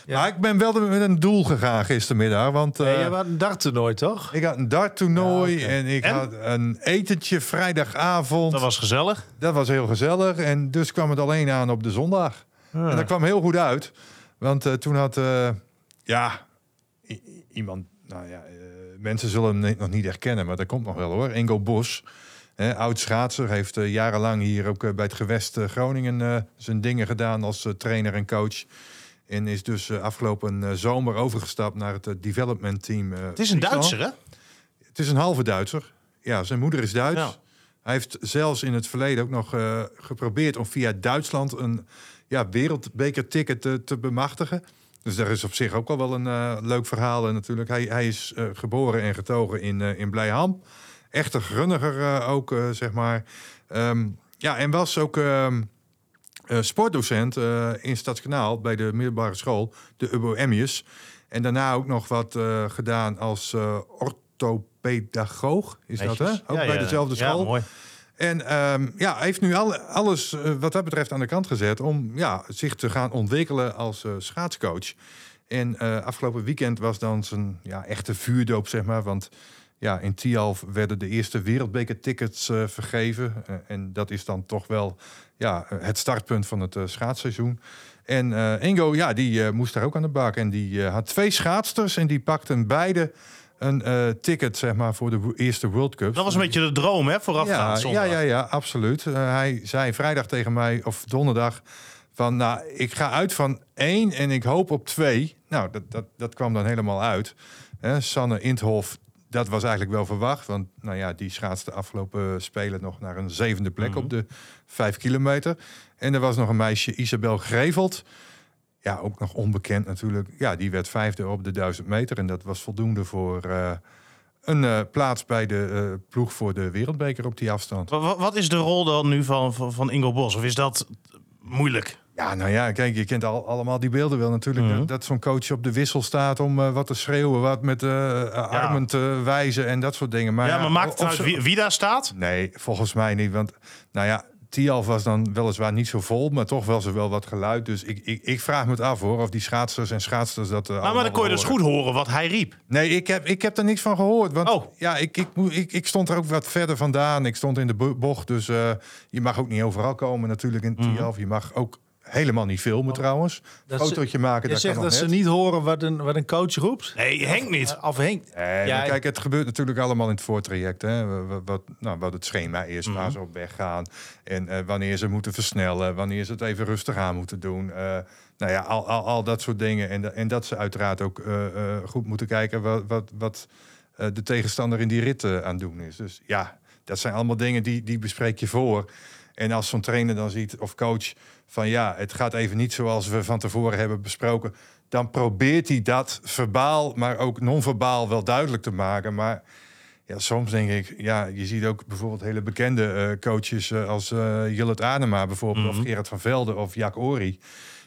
[SPEAKER 3] Ja.
[SPEAKER 4] Maar ik ben wel met een doel gegaan gistermiddag. Want eh,
[SPEAKER 3] Nee, je had een darttoernooi, toch?
[SPEAKER 4] ik had een darttoernooi
[SPEAKER 3] Ja,
[SPEAKER 4] en ik
[SPEAKER 2] En?
[SPEAKER 4] had een etentje vrijdagavond.
[SPEAKER 2] Dat was gezellig.
[SPEAKER 4] Dat was heel gezellig. En dus kwam het alleen aan op de zondag. En dat kwam heel goed uit. Want eh, toen had, eh, ja, iemand, nou ja, mensen zullen hem nog niet herkennen, maar dat komt nog wel hoor. Ingo Bos, hè, oud schaatser, heeft jarenlang hier ook bij het gewest Groningen zijn dingen gedaan als trainer en coach. En is dus eh, afgelopen eh, zomer overgestapt naar het eh, development team.
[SPEAKER 2] Het is een. Duitser, hè?
[SPEAKER 4] Het is een halve Duitser. Ja, zijn moeder is Duits.
[SPEAKER 2] Ja.
[SPEAKER 4] Hij heeft zelfs in het verleden ook nog geprobeerd om via Duitsland een ja, wereldbekerticket te, te bemachtigen. Dus daar is op zich ook al wel een leuk verhaal. En natuurlijk, hij, hij is geboren en getogen in, in Blijham. Echte grunniger ook, zeg maar. Ehm, ja, en was ook ehm, eh, sportdocent eh, in Stadskanaal bij de middelbare school, de Ubo Emmius. En daarna ook nog wat eh, gedaan als orthopedagoog. Is dat, hè? Ook
[SPEAKER 2] Ja,
[SPEAKER 4] bij
[SPEAKER 2] ja.
[SPEAKER 4] dezelfde
[SPEAKER 2] Ja,
[SPEAKER 4] school.
[SPEAKER 2] mooi.
[SPEAKER 4] En ehm, ja, hij heeft nu al, alles wat dat betreft aan de kant gezet om ja, zich te gaan ontwikkelen als schaatscoach. En afgelopen weekend was dan zijn ja, echte vuurdoop, zeg maar. Want ja, in Tialf werden de eerste wereldbekertickets eh vergeven. Eh, en dat is dan toch wel ja, het startpunt van het eh, schaatsseizoen. En Ingo, ja, die moest daar ook aan de bak. En die had twee schaatsters en die pakten beide een ticket, zeg maar, voor de eerste World Cup.
[SPEAKER 2] Dat was een beetje de droom, hè? Voorafgaand
[SPEAKER 4] Ja, ja, ja, ja, absoluut. Hij zei vrijdag tegen mij, of donderdag, van nou, ik ga uit van één en ik hoop op twee. Nou, dat, dat, dat kwam dan helemaal uit. Sanne Inthof, dat was eigenlijk wel verwacht. Want nou ja, die schaatste afgelopen spelen nog naar een zevende plek
[SPEAKER 2] Mhm.
[SPEAKER 4] op de vijf kilometer. En er was nog een meisje, Isabel Grevelt. Ja, ook nog onbekend natuurlijk. Ja, die werd vijfde op de duizend meter. En dat was voldoende voor eh, een eh, plaats bij de eh, ploeg voor de wereldbeker op die afstand.
[SPEAKER 2] Wa- wa- Wat is de rol dan nu van, van, van Ingo Bos? Of is dat moeilijk?
[SPEAKER 4] Ja, nou ja, kijk, je kent al, allemaal die beelden wel natuurlijk.
[SPEAKER 2] Mhm.
[SPEAKER 4] Dat, dat zo'n coach op de wissel staat om eh, wat te schreeuwen, wat met eh, armen te wijzen en dat soort dingen. Maar
[SPEAKER 2] ja, maar maakt het uit wie, wie daar staat?
[SPEAKER 4] Nee, volgens mij niet. Want nou ja, Tialf was dan weliswaar niet zo vol, maar toch wel ze wel wat geluid. Dus ik, ik, ik vraag me het af hoor, of die schaatsers en schaatsters dat. eh,
[SPEAKER 2] Maar, maar dan kon je dus goed horen wat hij riep.
[SPEAKER 4] Nee, ik heb, ik heb er niks van gehoord. Want
[SPEAKER 2] Oh.
[SPEAKER 4] ja, ik, ik, ik, ik stond er ook wat verder vandaan. Ik stond in de bo- bocht. Dus je mag ook niet overal komen natuurlijk in
[SPEAKER 2] Mhm.
[SPEAKER 4] Tialf. Je mag ook helemaal niet filmen trouwens.
[SPEAKER 3] Dat
[SPEAKER 4] Fotootje maken,
[SPEAKER 3] Je
[SPEAKER 4] dat
[SPEAKER 3] zegt
[SPEAKER 4] kan
[SPEAKER 3] dat
[SPEAKER 4] nog
[SPEAKER 3] ze
[SPEAKER 4] net.
[SPEAKER 3] niet horen wat een, wat een coach roept?
[SPEAKER 2] Nee, Henk niet.
[SPEAKER 3] Of Henk?
[SPEAKER 4] Nee,
[SPEAKER 3] Ja,
[SPEAKER 4] maar
[SPEAKER 3] ik-
[SPEAKER 4] kijk, het gebeurt natuurlijk allemaal in het voortraject. Hè? Wat, wat, nou, wat het schema is,
[SPEAKER 2] Mhm.
[SPEAKER 4] waar ze op weg gaan. En eh, wanneer ze moeten versnellen. Wanneer ze het even rustig aan moeten doen. Eh, nou ja, al, al, al dat soort dingen. En, en dat ze uiteraard ook eh, eh, goed moeten kijken wat, wat, wat eh, de tegenstander in die rit eh, aan het doen is. Dus ja, dat zijn allemaal dingen die, die bespreek je voor. En als zo'n trainer dan ziet, of coach, van ja, het gaat even niet zoals we van tevoren hebben besproken. Dan probeert hij dat verbaal, maar ook non-verbaal wel duidelijk te maken. Maar ja, soms denk ik, ja, je ziet ook bijvoorbeeld hele bekende eh, coaches eh, als eh Jillet Adema bijvoorbeeld, of Gerard van Velde of Jack Ori.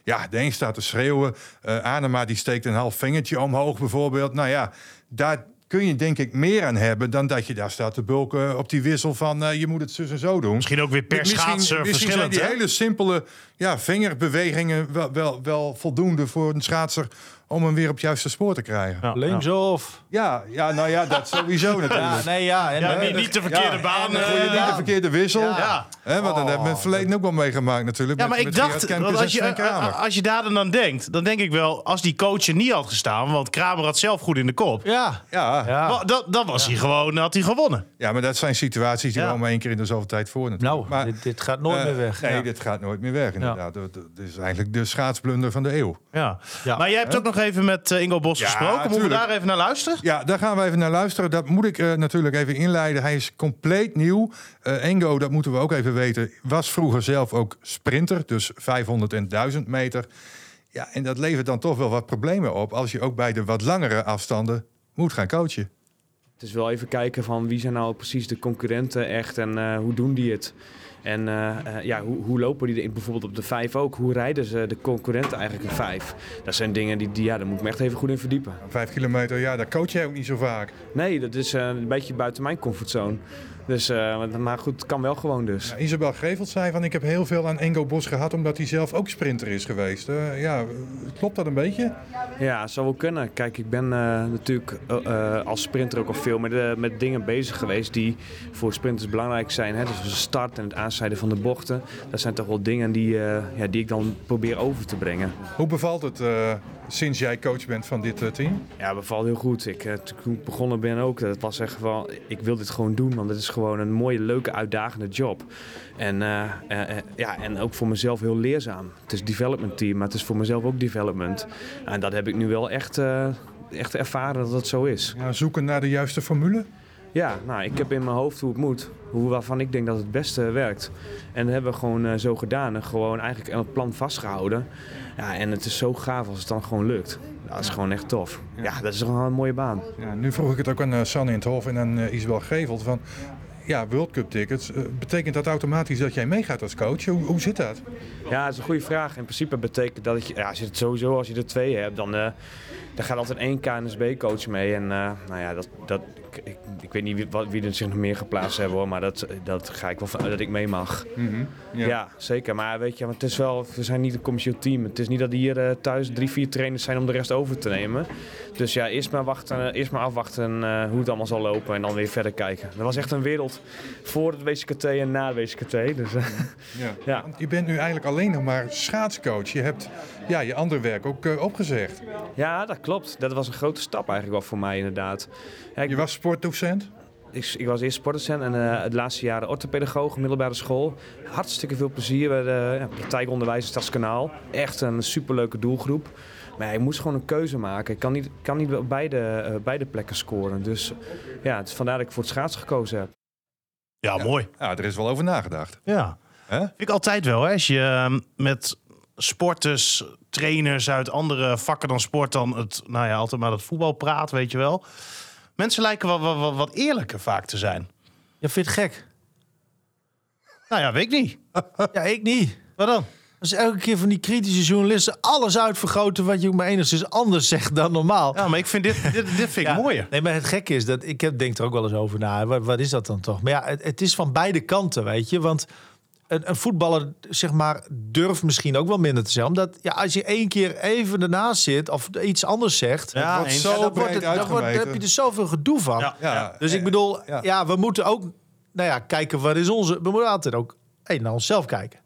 [SPEAKER 4] Ja, de een staat te schreeuwen. Adema die steekt een half vingertje omhoog bijvoorbeeld. Nou ja, daar kun je denk ik meer aan hebben dan dat je daar staat te bulken op die wissel van eh, je moet het zus en zo doen.
[SPEAKER 2] Misschien ook weer per
[SPEAKER 4] Misschien-
[SPEAKER 2] schaatser
[SPEAKER 4] misschien zijn
[SPEAKER 2] verschillend.
[SPEAKER 4] die
[SPEAKER 2] hè?
[SPEAKER 4] hele simpele ja, vingerbewegingen wel, wel, wel voldoende voor een schaatser om hem weer op het juiste spoor te krijgen. Ja,
[SPEAKER 2] Ja,
[SPEAKER 3] Links of?
[SPEAKER 4] ja, nou ja, dat sowieso natuurlijk.
[SPEAKER 3] Ja, nee, ja. En,
[SPEAKER 2] Ja,
[SPEAKER 3] eh,
[SPEAKER 2] niet, niet de verkeerde
[SPEAKER 4] Ja,
[SPEAKER 2] baan.
[SPEAKER 4] Je
[SPEAKER 2] eh,
[SPEAKER 4] niet de verkeerde wissel.
[SPEAKER 2] Ja.
[SPEAKER 4] Hè, want dat hebben we in het verleden ook wel meegemaakt natuurlijk.
[SPEAKER 2] Ja,
[SPEAKER 4] met-
[SPEAKER 2] maar ik
[SPEAKER 4] met
[SPEAKER 2] dacht, dat
[SPEAKER 4] en
[SPEAKER 2] als je, als je daar dan aan denkt, dan denk ik wel, als die coach er niet had gestaan, want Kramer had zelf goed in de kop,
[SPEAKER 3] ja.
[SPEAKER 4] Ja, ja.
[SPEAKER 3] Ja.
[SPEAKER 2] wa- dan, dan was hij gewoon, had hij gewonnen.
[SPEAKER 4] maar dat zijn situaties die
[SPEAKER 2] Ja.
[SPEAKER 4] komen één keer in de zoveel tijd voor natuurlijk.
[SPEAKER 3] Nou,
[SPEAKER 4] maar,
[SPEAKER 3] dit, dit gaat nooit
[SPEAKER 4] eh,
[SPEAKER 3] meer weg.
[SPEAKER 4] Nee,
[SPEAKER 3] Ja.
[SPEAKER 4] dit gaat nooit meer weg inderdaad. Dat, dat is eigenlijk de schaatsblunder van de eeuw.
[SPEAKER 2] Ja.
[SPEAKER 3] Ja.
[SPEAKER 2] Maar jij hebt ook nog even met eh, Ingo Bos
[SPEAKER 4] Ja,
[SPEAKER 2] gesproken. Moeten we daar even naar luisteren?
[SPEAKER 4] Ja, daar gaan we even naar luisteren. Dat moet ik eh, natuurlijk even inleiden. Hij is compleet nieuw. Eh Engo, dat moeten we ook even weten, was vroeger zelf ook sprinter. Dus 500 en 1000 meter. Ja, en dat levert dan toch wel wat problemen op... als je ook bij de wat langere afstanden moet gaan coachen.
[SPEAKER 6] Het is wel even kijken van wie zijn nou precies de concurrenten echt en eh, hoe doen die het. En eh, eh, ja, hoe, hoe lopen die er bijvoorbeeld op de vijf ook? Hoe rijden ze de concurrenten eigenlijk een vijf? Dat zijn dingen die, die ja, daar moet ik me echt even goed in verdiepen.
[SPEAKER 4] Vijf kilometer, ja, dat coach jij ook niet zo vaak.
[SPEAKER 6] Nee, dat is eh, een beetje buiten mijn comfortzone. Dus, eh, maar goed, het kan wel gewoon dus.
[SPEAKER 4] Ja, Isabel Grevelt zei van ik heb heel veel aan Engo Bos gehad... omdat hij zelf ook sprinter is geweest. Eh, ja, klopt dat een beetje?
[SPEAKER 6] Ja, zou wel kunnen. Kijk, ik ben eh, natuurlijk als sprinter ook al veel met, met dingen bezig geweest die voor sprinters belangrijk zijn. Hè? Dus de start en het aansnijden van de bochten. Dat zijn toch wel dingen die, ja, die ik dan probeer over te brengen.
[SPEAKER 4] Hoe bevalt het sinds jij coach bent van dit eh, team?
[SPEAKER 6] Ja, bevalt heel goed. Ik, eh, toen ik begonnen ben ook, dat was echt wel, ik wil dit gewoon doen, want het is gewoon een mooie, leuke, uitdagende job. En, eh, ja, en ook voor mezelf heel leerzaam. Het is development team, maar het is voor mezelf ook development. En dat heb ik nu wel echt, echt ervaren dat het zo is.
[SPEAKER 4] Ja, zoeken naar de juiste formule?
[SPEAKER 6] Ja, nou, ik heb in mijn hoofd hoe het moet. Hoe, waarvan ik denk dat het beste werkt. En dat hebben we gewoon eh, zo gedaan. En gewoon eigenlijk het plan vastgehouden. Ja, en het is zo gaaf als het dan gewoon lukt. Dat is gewoon echt tof. Ja, dat is gewoon een mooie baan.
[SPEAKER 4] Ja, nu vroeg ik het ook aan uh, Sanne in het Hof en aan uh, Isabel Geveld. Van, ja, World Cup tickets. Betekent dat automatisch dat jij meegaat als coach? Hoe, hoe zit dat?
[SPEAKER 6] Ja, dat is een goede vraag. In principe betekent dat je, ja, als je het sowieso, als je er twee hebt, dan, uh, dan gaat altijd één KNSB-coach mee. En uh, nou ja, dat, dat, ik, ik, weet niet wie, wat, wie er zich nog meer geplaatst hebben hoor, maar dat, dat ga ik wel dat ik mee mag.
[SPEAKER 4] Mm -hmm.
[SPEAKER 6] ja. ja. zeker. Maar weet je, het is wel, we zijn niet een commercieel team. Het is niet dat hier uh, thuis drie, vier trainers zijn om de rest over te nemen. Dus ja, eerst maar, wachten, eerst maar afwachten uh, hoe het allemaal zal lopen en dan weer verder kijken. Dat was echt een wereld voor het WCKT en na het WCKT. Dus, uh,
[SPEAKER 4] ja. [laughs] ja. Je bent nu eigenlijk alleen nog maar schaatscoach. Je hebt ja, je andere werk ook uh, opgezegd.
[SPEAKER 6] Ja, dat klopt. Dat was een grote stap eigenlijk wel voor mij inderdaad.
[SPEAKER 4] Ja, ik... Je was sportdocent?
[SPEAKER 6] Ik, ik, was eerst sportdocent en uh, het laatste jaar orthopedagoog, middelbare school. Hartstikke veel plezier bij de ja, praktijkonderwijs Stadskanaal. Echt een superleuke doelgroep. Maar ja, ik moest gewoon een keuze maken. Ik kan niet, kan niet op beide, uh, beide plekken scoren. Dus ja, het is vandaar dat ik voor het schaatsen gekozen heb.
[SPEAKER 2] Ja, ja mooi.
[SPEAKER 4] Ja, er is wel over nagedacht.
[SPEAKER 2] Ja. Huh? Vind ik altijd wel, hè? Als je uh, met sporters, trainers uit andere vakken dan sport dan het, nou ja, altijd maar het voetbal praat, weet je wel. Mensen lijken wat, wat, wat eerlijker vaak te zijn.
[SPEAKER 3] Je vindt het gek?
[SPEAKER 2] Nou ja, weet ik niet. [laughs]
[SPEAKER 3] ja, ik niet.
[SPEAKER 2] Wat dan?
[SPEAKER 3] Als elke keer van die kritische journalisten alles uitvergroten wat je ook maar enigszins anders zegt dan normaal.
[SPEAKER 2] Ja, maar ik vind dit, dit, dit vind ik [laughs]
[SPEAKER 3] ja,
[SPEAKER 2] mooier.
[SPEAKER 3] Nee, maar het gekke is dat ik heb, denk er ook wel eens over na. Wat, wat is dat dan toch? Maar ja, het, het, is van beide kanten, weet je. Want een, een, voetballer, zeg maar, durft misschien ook wel minder te zijn. Omdat ja, als je één keer even ernaast zit of iets anders zegt,
[SPEAKER 4] ja, wordt zo
[SPEAKER 3] ja, dan, wordt
[SPEAKER 4] het,
[SPEAKER 3] dan, wordt, dan heb je er zoveel gedoe van.
[SPEAKER 2] Ja,
[SPEAKER 4] ja,
[SPEAKER 3] dus ik bedoel, ja. we moeten ook, nou ja, kijken wat is onze. We moeten altijd ook hey, naar onszelf kijken.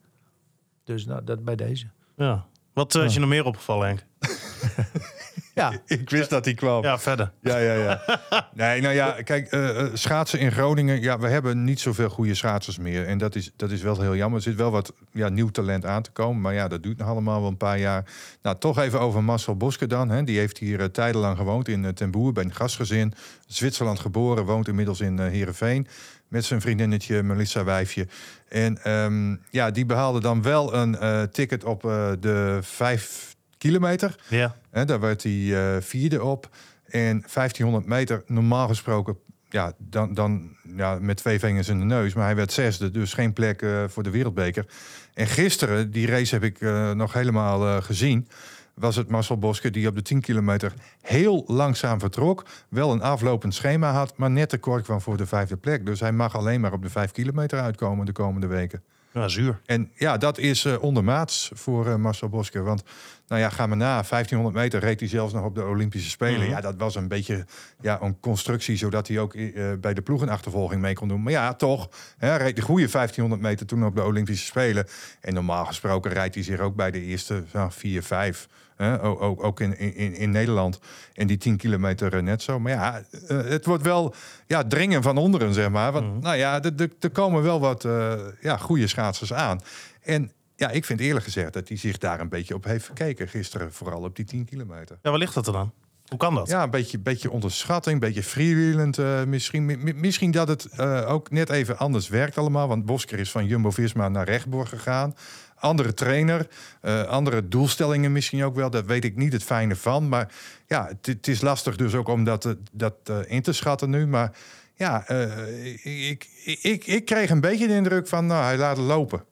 [SPEAKER 3] Dus nou, dat bij deze.
[SPEAKER 2] Ja. Wat uh, is je nog meer opgevallen, Henk? [laughs]
[SPEAKER 3] ja. [laughs]
[SPEAKER 4] Ik wist dat hij kwam.
[SPEAKER 2] Ja, verder.
[SPEAKER 4] Ja, ja, ja. [laughs] Nee, nou ja, kijk, uh, schaatsen in Groningen. Ja, we hebben niet zoveel goede schaatsers meer. En dat is, dat is wel heel jammer. Er zit wel wat ja, nieuw talent aan te komen. Maar ja, dat duurt nog allemaal wel een paar jaar. Nou, toch even over Marcel Boske dan. Hè. Die heeft hier uh, tijdenlang gewoond in uh, Ten Boer bij een gastgezin. Zwitserland geboren, woont inmiddels in uh, Heerenveen. Met zijn vriendinnetje Melissa Wijfje. En um, ja, die behaalde dan wel een uh, ticket op uh, de vijf kilometer.
[SPEAKER 2] Ja.
[SPEAKER 4] En daar werd hij uh, vierde op. En 1500 meter, normaal gesproken, ja, dan, dan ja, met twee vingers in de neus. Maar hij werd zesde, dus geen plek uh, voor de wereldbeker. En gisteren, die race heb ik uh, nog helemaal uh, gezien was het Marcel Boske die op de 10 kilometer heel langzaam vertrok. Wel een aflopend schema had, maar net tekort kwam voor de vijfde plek. Dus hij mag alleen maar op de 5 kilometer uitkomen de komende weken.
[SPEAKER 2] Ja, zuur.
[SPEAKER 4] En ja, dat is ondermaats voor Marcel Boske. Want, nou ja, ga maar na. 1500 meter reed hij zelfs nog op de Olympische Spelen. -hmm. Ja, dat was een beetje ja, een constructie, zodat hij ook uh, bij de ploegenachtervolging mee kon doen. Maar ja, toch, hè, reed de goede 1500 meter toen op de Olympische Spelen. En normaal gesproken rijdt hij zich ook bij de eerste nou, 4, 5. Hè, ook, ook in, in, in Nederland. En die 10 kilometer net zo. Maar ja, het wordt wel ja, dringen van onderen, zeg maar. Want, -hmm. nou ja, er komen wel wat ja, goede schaatsers aan. En ja, ik vind eerlijk gezegd dat hij zich daar een beetje op heeft verkeken gisteren. Vooral op die 10 kilometer.
[SPEAKER 2] Ja, waar ligt dat er dan? Hoe kan dat?
[SPEAKER 4] Ja, een beetje, beetje onderschatting, een beetje freewheelend. eh, misschien, mi- mi- misschien dat het eh, ook net even anders werkt allemaal. Want Bosker is van Jumbo-Visma naar Rechtborg gegaan. Andere trainer, eh, andere doelstellingen misschien ook wel. Daar weet ik niet het fijne van. Maar ja, het, is lastig dus ook om dat, dat in te schatten nu. Maar ja, ik, ik, ik, ik kreeg een beetje de indruk van, nou, hij laat het lopen.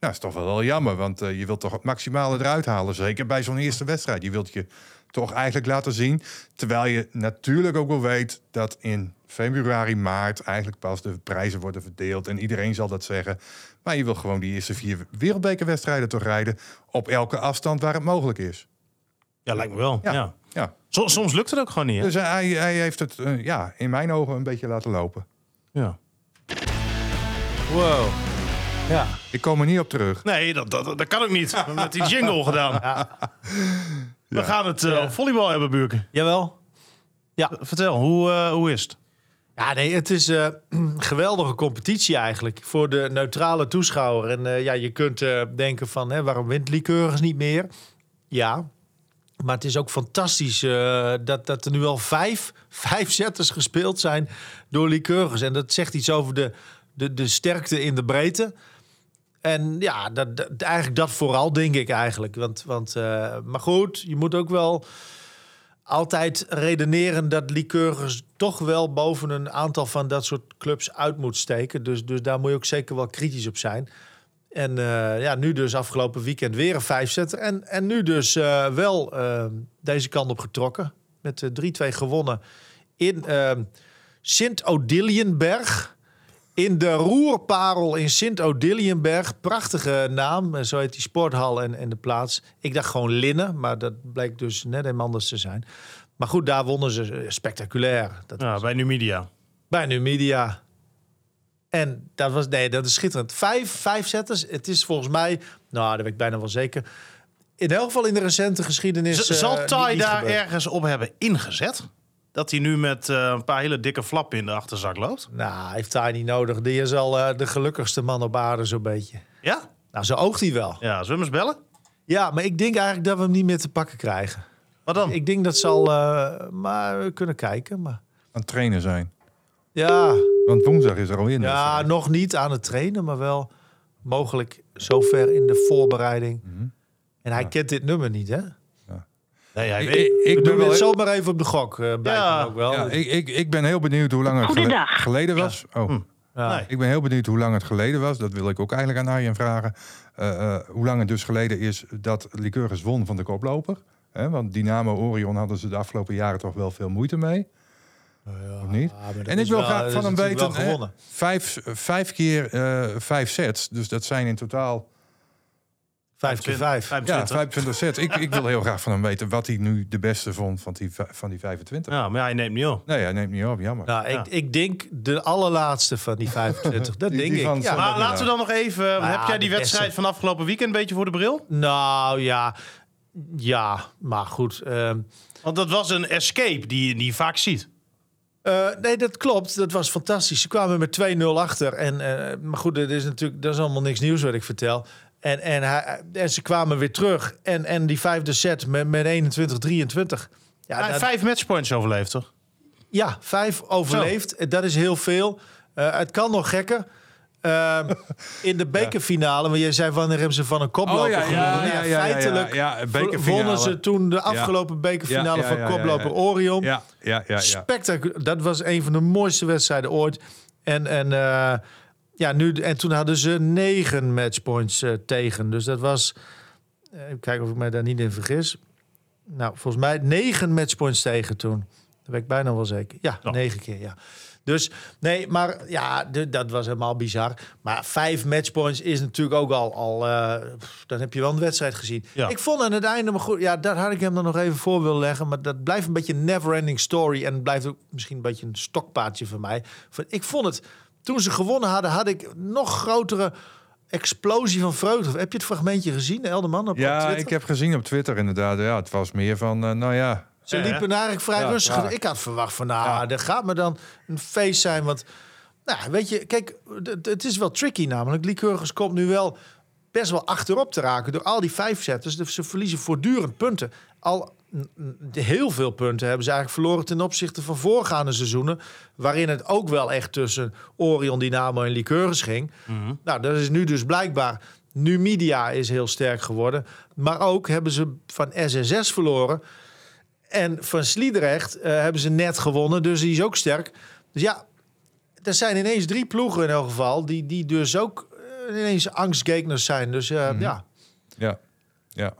[SPEAKER 4] Nou, is toch wel wel jammer, want eh, je wilt toch het maximale eruit halen. Zeker bij zo'n eerste wedstrijd. Je wilt je toch eigenlijk laten zien. Terwijl je natuurlijk ook wel weet dat in februari, maart eigenlijk pas de prijzen worden verdeeld. En iedereen zal dat zeggen. Maar je wil gewoon die eerste vier wereldbekerwedstrijden toch rijden. Op elke afstand waar het mogelijk is.
[SPEAKER 2] Ja, lijkt me wel. Ja.
[SPEAKER 4] Ja. Ja.
[SPEAKER 2] Soms, soms lukt het ook gewoon niet. Hè?
[SPEAKER 4] Dus hij, hij heeft het eh, ja, in mijn ogen een beetje laten lopen.
[SPEAKER 2] Ja.
[SPEAKER 3] Wow. Ja.
[SPEAKER 4] Ik kom er niet op terug.
[SPEAKER 2] Nee, dat, dat, dat kan ook niet. We hebben met die jingle gedaan. We gaan het eh, op volleybal hebben, Buurken.
[SPEAKER 3] Jawel.
[SPEAKER 2] Vertel, hoe, eh, hoe is het?
[SPEAKER 3] Ja, nee, het is eh, een [clears throat] geweldige competitie eigenlijk voor de neutrale toeschouwer. En eh, ja, je kunt eh, denken van, hè, waarom wint Lycurgus niet meer? Ja, maar het is ook fantastisch eh, dat, dat er nu al vijf, [laughs] vijf zetters gespeeld zijn door Lycurgus. En dat zegt iets over de, de, de sterkte in de breedte. En ja, dat, eigenlijk dat vooral, denk ik eigenlijk. Want, want, eh, maar goed, je moet ook wel altijd redeneren dat Lycurgus toch wel boven een aantal van dat soort clubs uit moet steken. Dus, dus daar moet je ook zeker wel kritisch op zijn. En eh, ja, nu dus afgelopen weekend weer een vijfzetter. En, en nu dus eh, wel deze kant op getrokken. Met eh, 3-2 gewonnen in Sint-Odiliënberg. In de Roerparel in Sint-Odiliënberg. Prachtige naam. eh, Zo heet die sporthal en, en de plaats. Ik dacht gewoon Linnen, maar dat bleek dus net helemaal anders te zijn. Maar goed, daar wonnen ze eh, spectaculair. Dat
[SPEAKER 2] Ja, bij Numidia.
[SPEAKER 3] bij Numidia. En dat was, nee, dat is schitterend. Vijf, vijf zetters. Het is volgens mij, nou, dat weet ik bijna wel zeker. In elk geval in de recente geschiedenis.
[SPEAKER 2] Z-
[SPEAKER 3] eh,
[SPEAKER 2] zal Ty
[SPEAKER 3] niet
[SPEAKER 2] daar ergens op hebben ingezet? Dat hij nu met eh, een paar hele dikke flappen in de achterzak loopt?
[SPEAKER 3] Nou, heeft Ty niet nodig. Die is al eh, de gelukkigste man op aarde, zo'n beetje.
[SPEAKER 2] Ja?
[SPEAKER 3] Nou, zo oogt hij wel.
[SPEAKER 2] Ja, zullen we eens bellen?
[SPEAKER 3] Ja, maar ik denk eigenlijk dat we hem niet meer te pakken krijgen.
[SPEAKER 2] Wat dan?
[SPEAKER 3] Ik denk dat zal, eh, maar we kunnen kijken. Maar
[SPEAKER 4] Aan het trainen zijn.
[SPEAKER 3] ja,
[SPEAKER 4] Want woensdag is er al in.
[SPEAKER 3] ja, nog niet aan het trainen, maar wel mogelijk zover in de voorbereiding.
[SPEAKER 4] Mhm.
[SPEAKER 3] En hij kent dit nummer niet, hè?
[SPEAKER 2] Nee, hij
[SPEAKER 4] Ik,
[SPEAKER 2] weet-
[SPEAKER 4] ik,
[SPEAKER 3] We
[SPEAKER 4] ik ben
[SPEAKER 3] doen
[SPEAKER 4] wel
[SPEAKER 3] dit zomaar even op de gok. eh
[SPEAKER 2] Ja.
[SPEAKER 3] ook wel.
[SPEAKER 4] Ja, ik, ik, ik ben heel benieuwd hoe lang het gele- geleden was. Oh,
[SPEAKER 3] Ja.
[SPEAKER 2] Nee.
[SPEAKER 4] ik ben heel benieuwd hoe lang het geleden was. Dat wil ik ook eigenlijk aan Arjen vragen. Eh, eh, hoe lang het dus geleden is dat Lycurgus won van de koploper. Hè, want Dynamo Orion hadden ze de afgelopen jaren toch wel veel moeite mee. Of niet?
[SPEAKER 3] Ja, maar dat
[SPEAKER 4] En ik wil
[SPEAKER 3] wel-
[SPEAKER 4] graag van hem weten. hè, vijf, vijf keer eh, vijf sets. Dus dat zijn in totaal
[SPEAKER 3] Vijf keer vijf.
[SPEAKER 2] 25.
[SPEAKER 4] ja, 25 sets. Ik, ik wil heel graag van hem weten wat hij nu de beste vond van die, va- van die 25.
[SPEAKER 2] Ja, maar hij neemt niet op.
[SPEAKER 4] Nee, hij neemt niet op. Jammer.
[SPEAKER 3] Nou,
[SPEAKER 2] Ja.
[SPEAKER 3] ik, ik denk de allerlaatste van die 25. Dat [laughs]
[SPEAKER 4] Die-
[SPEAKER 3] denk
[SPEAKER 4] die
[SPEAKER 3] ik. Ja.
[SPEAKER 2] Maar laten we dan nog even...
[SPEAKER 3] Ja,
[SPEAKER 2] heb jij die wedstrijd
[SPEAKER 3] beste.
[SPEAKER 2] van afgelopen weekend een beetje voor de bril?
[SPEAKER 3] Nou ja, ja, maar goed. ehm,
[SPEAKER 2] Want dat was een escape die je niet vaak ziet.
[SPEAKER 3] Eh, nee, dat klopt. Dat was fantastisch. Ze kwamen met 2-0 achter. En, eh, maar goed, dat is natuurlijk dat is allemaal niks nieuws wat ik vertel. En, en, hij, en ze kwamen weer terug. En, en die vijfde set met, met 21, 23. Ja,
[SPEAKER 2] Hij
[SPEAKER 3] dat-
[SPEAKER 2] vijf matchpoints overleefd, toch?
[SPEAKER 3] ja, vijf overleefd. Dat is heel veel. Eh, het kan nog gekker. Ehm, in de [laughs] bekerfinale, want je zei wanneer hebben ze van een koploper
[SPEAKER 4] Oh, ja, ja,
[SPEAKER 3] gewonnen?
[SPEAKER 4] ja, ja,
[SPEAKER 3] feitelijk
[SPEAKER 4] ja, ja, bekerfinale.
[SPEAKER 3] wonnen ze toen de afgelopen bekerfinale van koploper. Orion.
[SPEAKER 4] Ja, ja, ja. ja.
[SPEAKER 3] Spectaculair. Dat was een van de mooiste wedstrijden ooit. En, en, eh, ja, nu, en toen hadden ze negen matchpoints eh, tegen. Dus dat was... eh, even kijken of ik mij daar niet in vergis. Nou, volgens mij negen matchpoints tegen toen. Dat weet ik bijna wel zeker. Ja, negen keer, ja. Dus nee, maar ja, de- dat was helemaal bizar. Maar vijf matchpoints is natuurlijk ook al, al pff, dan heb je wel een wedstrijd gezien.
[SPEAKER 2] Ja.
[SPEAKER 3] Ik vond aan het einde, maar goed, ja, daar had ik hem dan nog even voor willen leggen. Maar dat blijft een beetje een never-ending story. En blijft ook misschien een beetje een stokpaardje van mij. Ik vond het, toen ze gewonnen hadden, had ik nog grotere explosie van vreugde. Heb je het fragmentje gezien, Elderman? Op,
[SPEAKER 4] Ja,
[SPEAKER 3] Twitter?
[SPEAKER 4] ik heb gezien op Twitter inderdaad. Ja, het was meer van, eh, nou ja.
[SPEAKER 3] Ze liepen eigenlijk vrij
[SPEAKER 4] Ja,
[SPEAKER 3] rustig.
[SPEAKER 4] ja.
[SPEAKER 3] Ik had verwacht van, nou,
[SPEAKER 4] Ja.
[SPEAKER 3] er gaat me dan een feest zijn. Want, nou, weet je, kijk, het- is wel tricky namelijk. Lycurgus komt nu wel best wel achterop te raken door al die vijfzetters. Dus ze verliezen voortdurend punten. Al heel veel punten hebben ze eigenlijk verloren ten opzichte van voorgaande seizoenen. Waarin het ook wel echt tussen Orion, Dynamo en Lycurgus ging. Nou, dat is nu dus blijkbaar. Numidia is heel sterk geworden. Maar ook hebben ze van SSS verloren. En van Sliedrecht eh, hebben ze net gewonnen. Dus die is ook sterk. Dus ja, er zijn ineens drie ploegen in elk geval. Die, die dus ook eh, ineens angstgegners zijn. Dus eh, ja.
[SPEAKER 4] Ja. ja.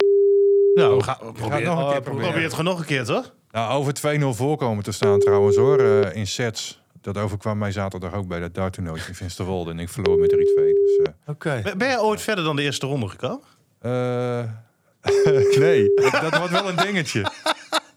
[SPEAKER 2] Nou, we
[SPEAKER 4] Ga het nog een keer
[SPEAKER 2] we
[SPEAKER 4] proberen.
[SPEAKER 2] proberen het gewoon nog een keer, toch?
[SPEAKER 4] Nou, over 2-0 voorkomen te staan trouwens hoor, eh, in sets. Dat overkwam mij zaterdag ook bij dat darttoernooitje in Finsterwolde. En ik verloor met 3-2. Dus, eh,
[SPEAKER 3] Oké.
[SPEAKER 2] Ben ben jij ooit verder dan de eerste ronde gekomen?
[SPEAKER 4] eh, [laughs] nee, dat, dat wordt wel een dingetje.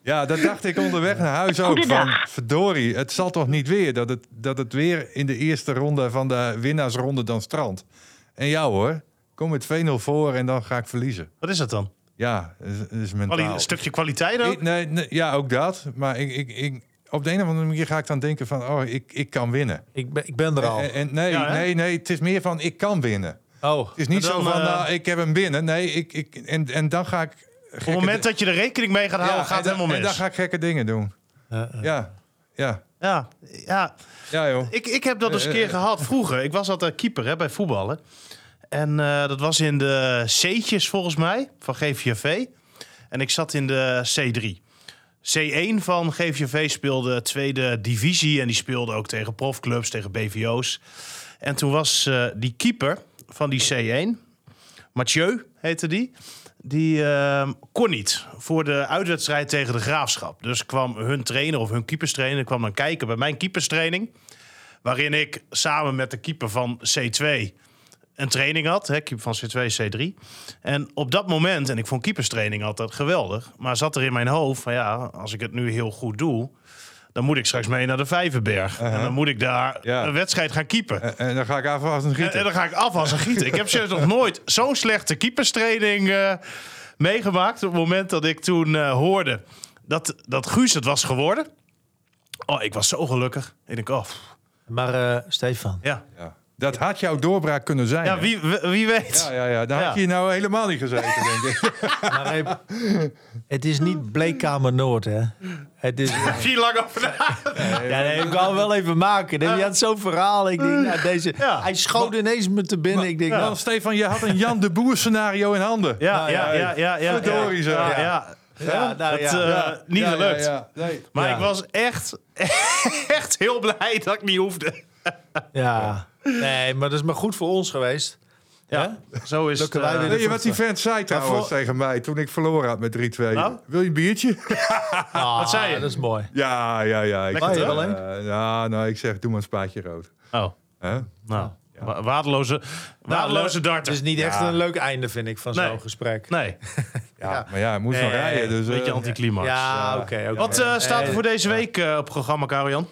[SPEAKER 4] Ja, dat dacht ik onderweg naar huis ook. Van, verdorie, het zal toch niet weer dat het, dat het weer in de eerste ronde van de winnaarsronde dan strandt. En jou hoor, kom met 2-0 voor en dan ga ik verliezen.
[SPEAKER 2] Wat is dat dan?
[SPEAKER 4] Ja, dat is,
[SPEAKER 2] Kwali-
[SPEAKER 4] mentaal.
[SPEAKER 2] een stukje kwaliteit ook?
[SPEAKER 4] Ik- nee, nee, ja, ook dat. Maar ik, ik, ik, op de een of andere manier ga ik dan denken van, oh, ik, ik kan winnen.
[SPEAKER 3] Ik, ben, ik ben er al.
[SPEAKER 4] En, en nee,
[SPEAKER 2] Ja,
[SPEAKER 4] nee, nee, het is meer van, ik kan winnen.
[SPEAKER 3] Oh,
[SPEAKER 4] Het is niet
[SPEAKER 2] dan,
[SPEAKER 4] zo van,
[SPEAKER 2] eh,
[SPEAKER 4] nou, ik heb hem binnen. Nee, ik, ik, en, en dan ga ik...
[SPEAKER 2] Op het moment dat je er rekening mee gaat houden, gaat het helemaal
[SPEAKER 4] en dan
[SPEAKER 2] mis.
[SPEAKER 4] ga ik gekke dingen doen. Ja, ja,
[SPEAKER 2] Ja, ja.
[SPEAKER 4] ja joh.
[SPEAKER 2] Ik, ik heb dat eens een
[SPEAKER 4] Eh,
[SPEAKER 2] keer
[SPEAKER 4] eh,
[SPEAKER 2] gehad vroeger. Ik was altijd keeper hè, bij voetballen. En eh, dat was in de C'tjes volgens mij, van GVV. En ik zat in de C3. C1 van GVV speelde tweede divisie. En die speelde ook tegen profclubs, tegen BVO's. En toen was eh, die keeper van die C1, Mathieu heette die... Die eh, kon niet voor de uitwedstrijd tegen de Graafschap. Dus kwam hun trainer of hun keeperstrainer kwam dan kijken bij mijn keeperstraining. Waarin ik samen met de keeper van C2 een training had. Hè, keeper van C2, C3. En op dat moment, en ik vond keeperstraining altijd geweldig. Maar zat er in mijn hoofd van ja, als ik het nu heel goed doe... dan moet ik straks mee naar de Vijverberg. En dan moet ik daar
[SPEAKER 4] Ja.
[SPEAKER 2] een wedstrijd gaan keeper.
[SPEAKER 4] En, en dan ga ik afwachten en
[SPEAKER 2] En,
[SPEAKER 4] gieten.
[SPEAKER 2] en dan ga ik af als een gieten. Ik heb zelfs nog nooit zo'n slechte keeperstraining eh, meegemaakt. Op het moment dat ik toen eh, hoorde dat, dat Guus het was geworden. Oh, ik was zo gelukkig. Ik denk, oh,
[SPEAKER 3] maar eh, Stefan,
[SPEAKER 2] ja.
[SPEAKER 4] Ja. Dat had jouw doorbraak kunnen zijn.
[SPEAKER 2] Ja, wie, wie- weet.
[SPEAKER 4] Ja, ja, ja.
[SPEAKER 2] Ja.
[SPEAKER 4] had je nou helemaal niet gezeten, [laughs] denk ik.
[SPEAKER 3] maar, hey, het is niet Bleekkamer Noord, hè? Het is, [laughs]
[SPEAKER 2] Heb je hier lang over
[SPEAKER 3] ja, nee, ik wou hem wel even maken. Je had zo'n verhaal. Ik denk, nou, deze,
[SPEAKER 2] Ja.
[SPEAKER 3] hij schoot ineens me te binnen. Ik denk,
[SPEAKER 4] Nou,
[SPEAKER 3] nou,
[SPEAKER 4] Stefan, je had een Jan de Boer scenario in handen.
[SPEAKER 2] Ja, ja, ja, ja. ja,
[SPEAKER 4] Verdorie, zeg.
[SPEAKER 2] ja,
[SPEAKER 4] Ja.
[SPEAKER 2] ja.
[SPEAKER 3] ja, nou,
[SPEAKER 2] Het,
[SPEAKER 3] ja.
[SPEAKER 2] eh, niet
[SPEAKER 4] Ja,
[SPEAKER 2] gelukt.
[SPEAKER 4] Ja, ja. Nee.
[SPEAKER 2] Maar
[SPEAKER 3] Ja.
[SPEAKER 2] ik was echt, [laughs] echt heel blij dat ik niet hoefde.
[SPEAKER 3] ja. Nee, maar dat is maar goed voor ons geweest.
[SPEAKER 2] Ja, zo is het.
[SPEAKER 3] wij
[SPEAKER 2] eh,
[SPEAKER 4] Weet je wat die vent zei trouwens
[SPEAKER 2] voor-
[SPEAKER 4] tegen mij toen ik verloren had met 3-2?
[SPEAKER 2] Nou?
[SPEAKER 4] Wil je een biertje? [laughs]
[SPEAKER 3] wat
[SPEAKER 2] zei je?
[SPEAKER 3] Dat is mooi.
[SPEAKER 4] ja, ja, ja. Ik,
[SPEAKER 2] Lekker?
[SPEAKER 4] Eh, ja, nou, ik zeg, doe maar een spaatje rood.
[SPEAKER 2] Oh,
[SPEAKER 4] Hè?
[SPEAKER 2] nou. wa- Waardeloze, waardeloze
[SPEAKER 3] Het
[SPEAKER 2] darter.
[SPEAKER 3] is niet echt
[SPEAKER 4] Ja.
[SPEAKER 3] een leuk einde, vind ik, van
[SPEAKER 2] Nee.
[SPEAKER 3] zo'n gesprek.
[SPEAKER 2] Nee, [laughs]
[SPEAKER 4] Ja, maar ja, hij moest nog rijden. Dus,
[SPEAKER 2] een beetje
[SPEAKER 4] eh,
[SPEAKER 2] anticlimax.
[SPEAKER 3] Ja, oké. oké.
[SPEAKER 2] Wat staat er voor deze week op het programma, Karian?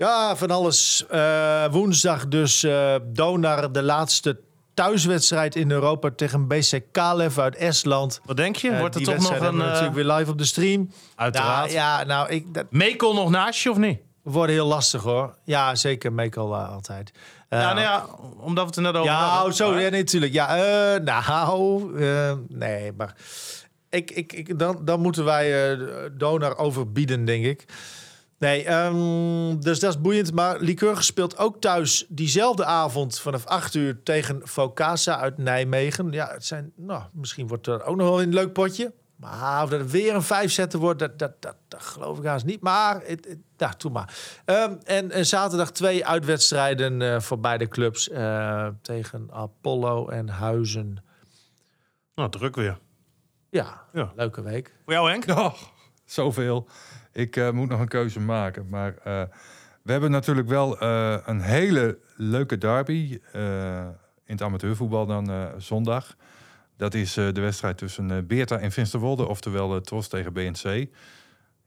[SPEAKER 3] Ja, van alles. Eh, woensdag dus eh Donar, de laatste thuiswedstrijd in Europa tegen BC Kalev uit Estland.
[SPEAKER 2] Wat denk je?
[SPEAKER 3] Eh,
[SPEAKER 2] Wordt er
[SPEAKER 3] die
[SPEAKER 2] toch nog een...
[SPEAKER 3] natuurlijk weer live op de stream.
[SPEAKER 2] uiteraard.
[SPEAKER 3] Ja, ja nou, ik, dat
[SPEAKER 2] Mekel nog naast je of niet?
[SPEAKER 3] wordt heel lastig hoor. Ja, zeker. Mekel uh, altijd.
[SPEAKER 2] Ja, nou ja, omdat we het er net over
[SPEAKER 3] Ja,
[SPEAKER 2] hadden.
[SPEAKER 3] oh, zo, ja, nee, natuurlijk. Ja, nou, nee, maar ik, ik, ik, dan, dan moeten wij Donar overbieden, denk ik. Nee, ehm, dus dat is boeiend. Maar Lycurgus speelt ook thuis diezelfde avond vanaf 8 uur tegen Focasa uit Nijmegen. Ja, het zijn, nou, misschien wordt er ook nog wel een leuk potje. Maar of dat het weer een vijf zetten wordt, dat, dat, dat, dat geloof ik haast niet. Maar, het, het, ja, doe maar. Ehm, en, en zaterdag twee uitwedstrijden eh, voor beide clubs. eh, tegen Apollo en Huizen.
[SPEAKER 2] Nou, druk weer.
[SPEAKER 3] Ja,
[SPEAKER 2] Ja.
[SPEAKER 3] leuke week.
[SPEAKER 2] Voor jou, Henk?
[SPEAKER 4] Oh, zoveel. Ik eh, moet nog een keuze maken. Maar eh, we hebben natuurlijk wel eh, een hele leuke derby. in het amateurvoetbal dan zondag. Dat is de wedstrijd tussen Beerta en Finsterwolde. Oftewel Tros tegen BNC.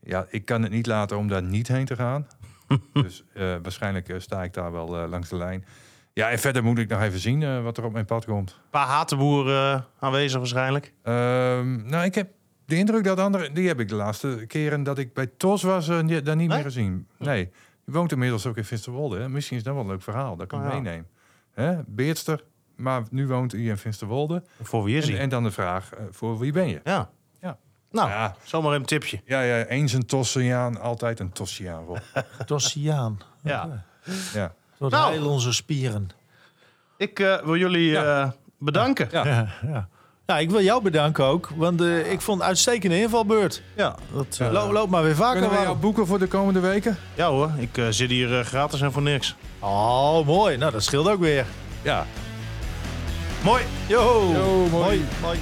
[SPEAKER 4] Ja, ik kan het niet laten om daar niet heen te gaan. [laughs] dus waarschijnlijk sta ik daar wel langs de lijn. Ja, en verder moet ik nog even zien wat er op mijn pad komt.
[SPEAKER 2] Een paar hatenboeren aanwezig waarschijnlijk.
[SPEAKER 4] Ehm, nou, ik heb de indruk dat anderen, die heb ik de laatste keren dat ik bij Tos was, die- daar niet
[SPEAKER 2] Nee?
[SPEAKER 4] meer gezien. Nee, je woont inmiddels ook in Finsterwolde. Hè? Misschien is dat wel een leuk verhaal, dat ik hem
[SPEAKER 2] Oh, ja.
[SPEAKER 4] Hè? Beertster, maar nu woont hij in Finsterwolde.
[SPEAKER 2] Voor wie is hij?
[SPEAKER 4] en dan de vraag, eh, voor wie ben je?
[SPEAKER 2] Ja.
[SPEAKER 4] Ja.
[SPEAKER 2] Nou,
[SPEAKER 4] Ja.
[SPEAKER 2] zomaar een tipje.
[SPEAKER 4] Ja, ja eens een Tossiaan, altijd een Tossiaan. [laughs]
[SPEAKER 3] Tossiaan.
[SPEAKER 2] Ja.
[SPEAKER 4] ja.
[SPEAKER 3] Tot
[SPEAKER 2] Nou.
[SPEAKER 3] heil onze spieren.
[SPEAKER 2] Ik eh, wil jullie
[SPEAKER 4] Ja.
[SPEAKER 2] eh, bedanken. Ja,
[SPEAKER 4] Ja.
[SPEAKER 3] Ja, ja. ja, ik wil jou bedanken ook. Want eh, ik vond een uitstekende invalbeurt.
[SPEAKER 2] dat, eh,
[SPEAKER 3] Lo- loop maar weer vaker.
[SPEAKER 4] Kunnen we jou boeken voor de komende weken?
[SPEAKER 2] ja hoor, ik eh, zit hier gratis en voor niks.
[SPEAKER 3] Oh, mooi. Nou, dat scheelt ook weer.
[SPEAKER 4] Ja.
[SPEAKER 2] Mooi.
[SPEAKER 3] Yo,
[SPEAKER 4] Yo, mooi.
[SPEAKER 3] mooi. mooi.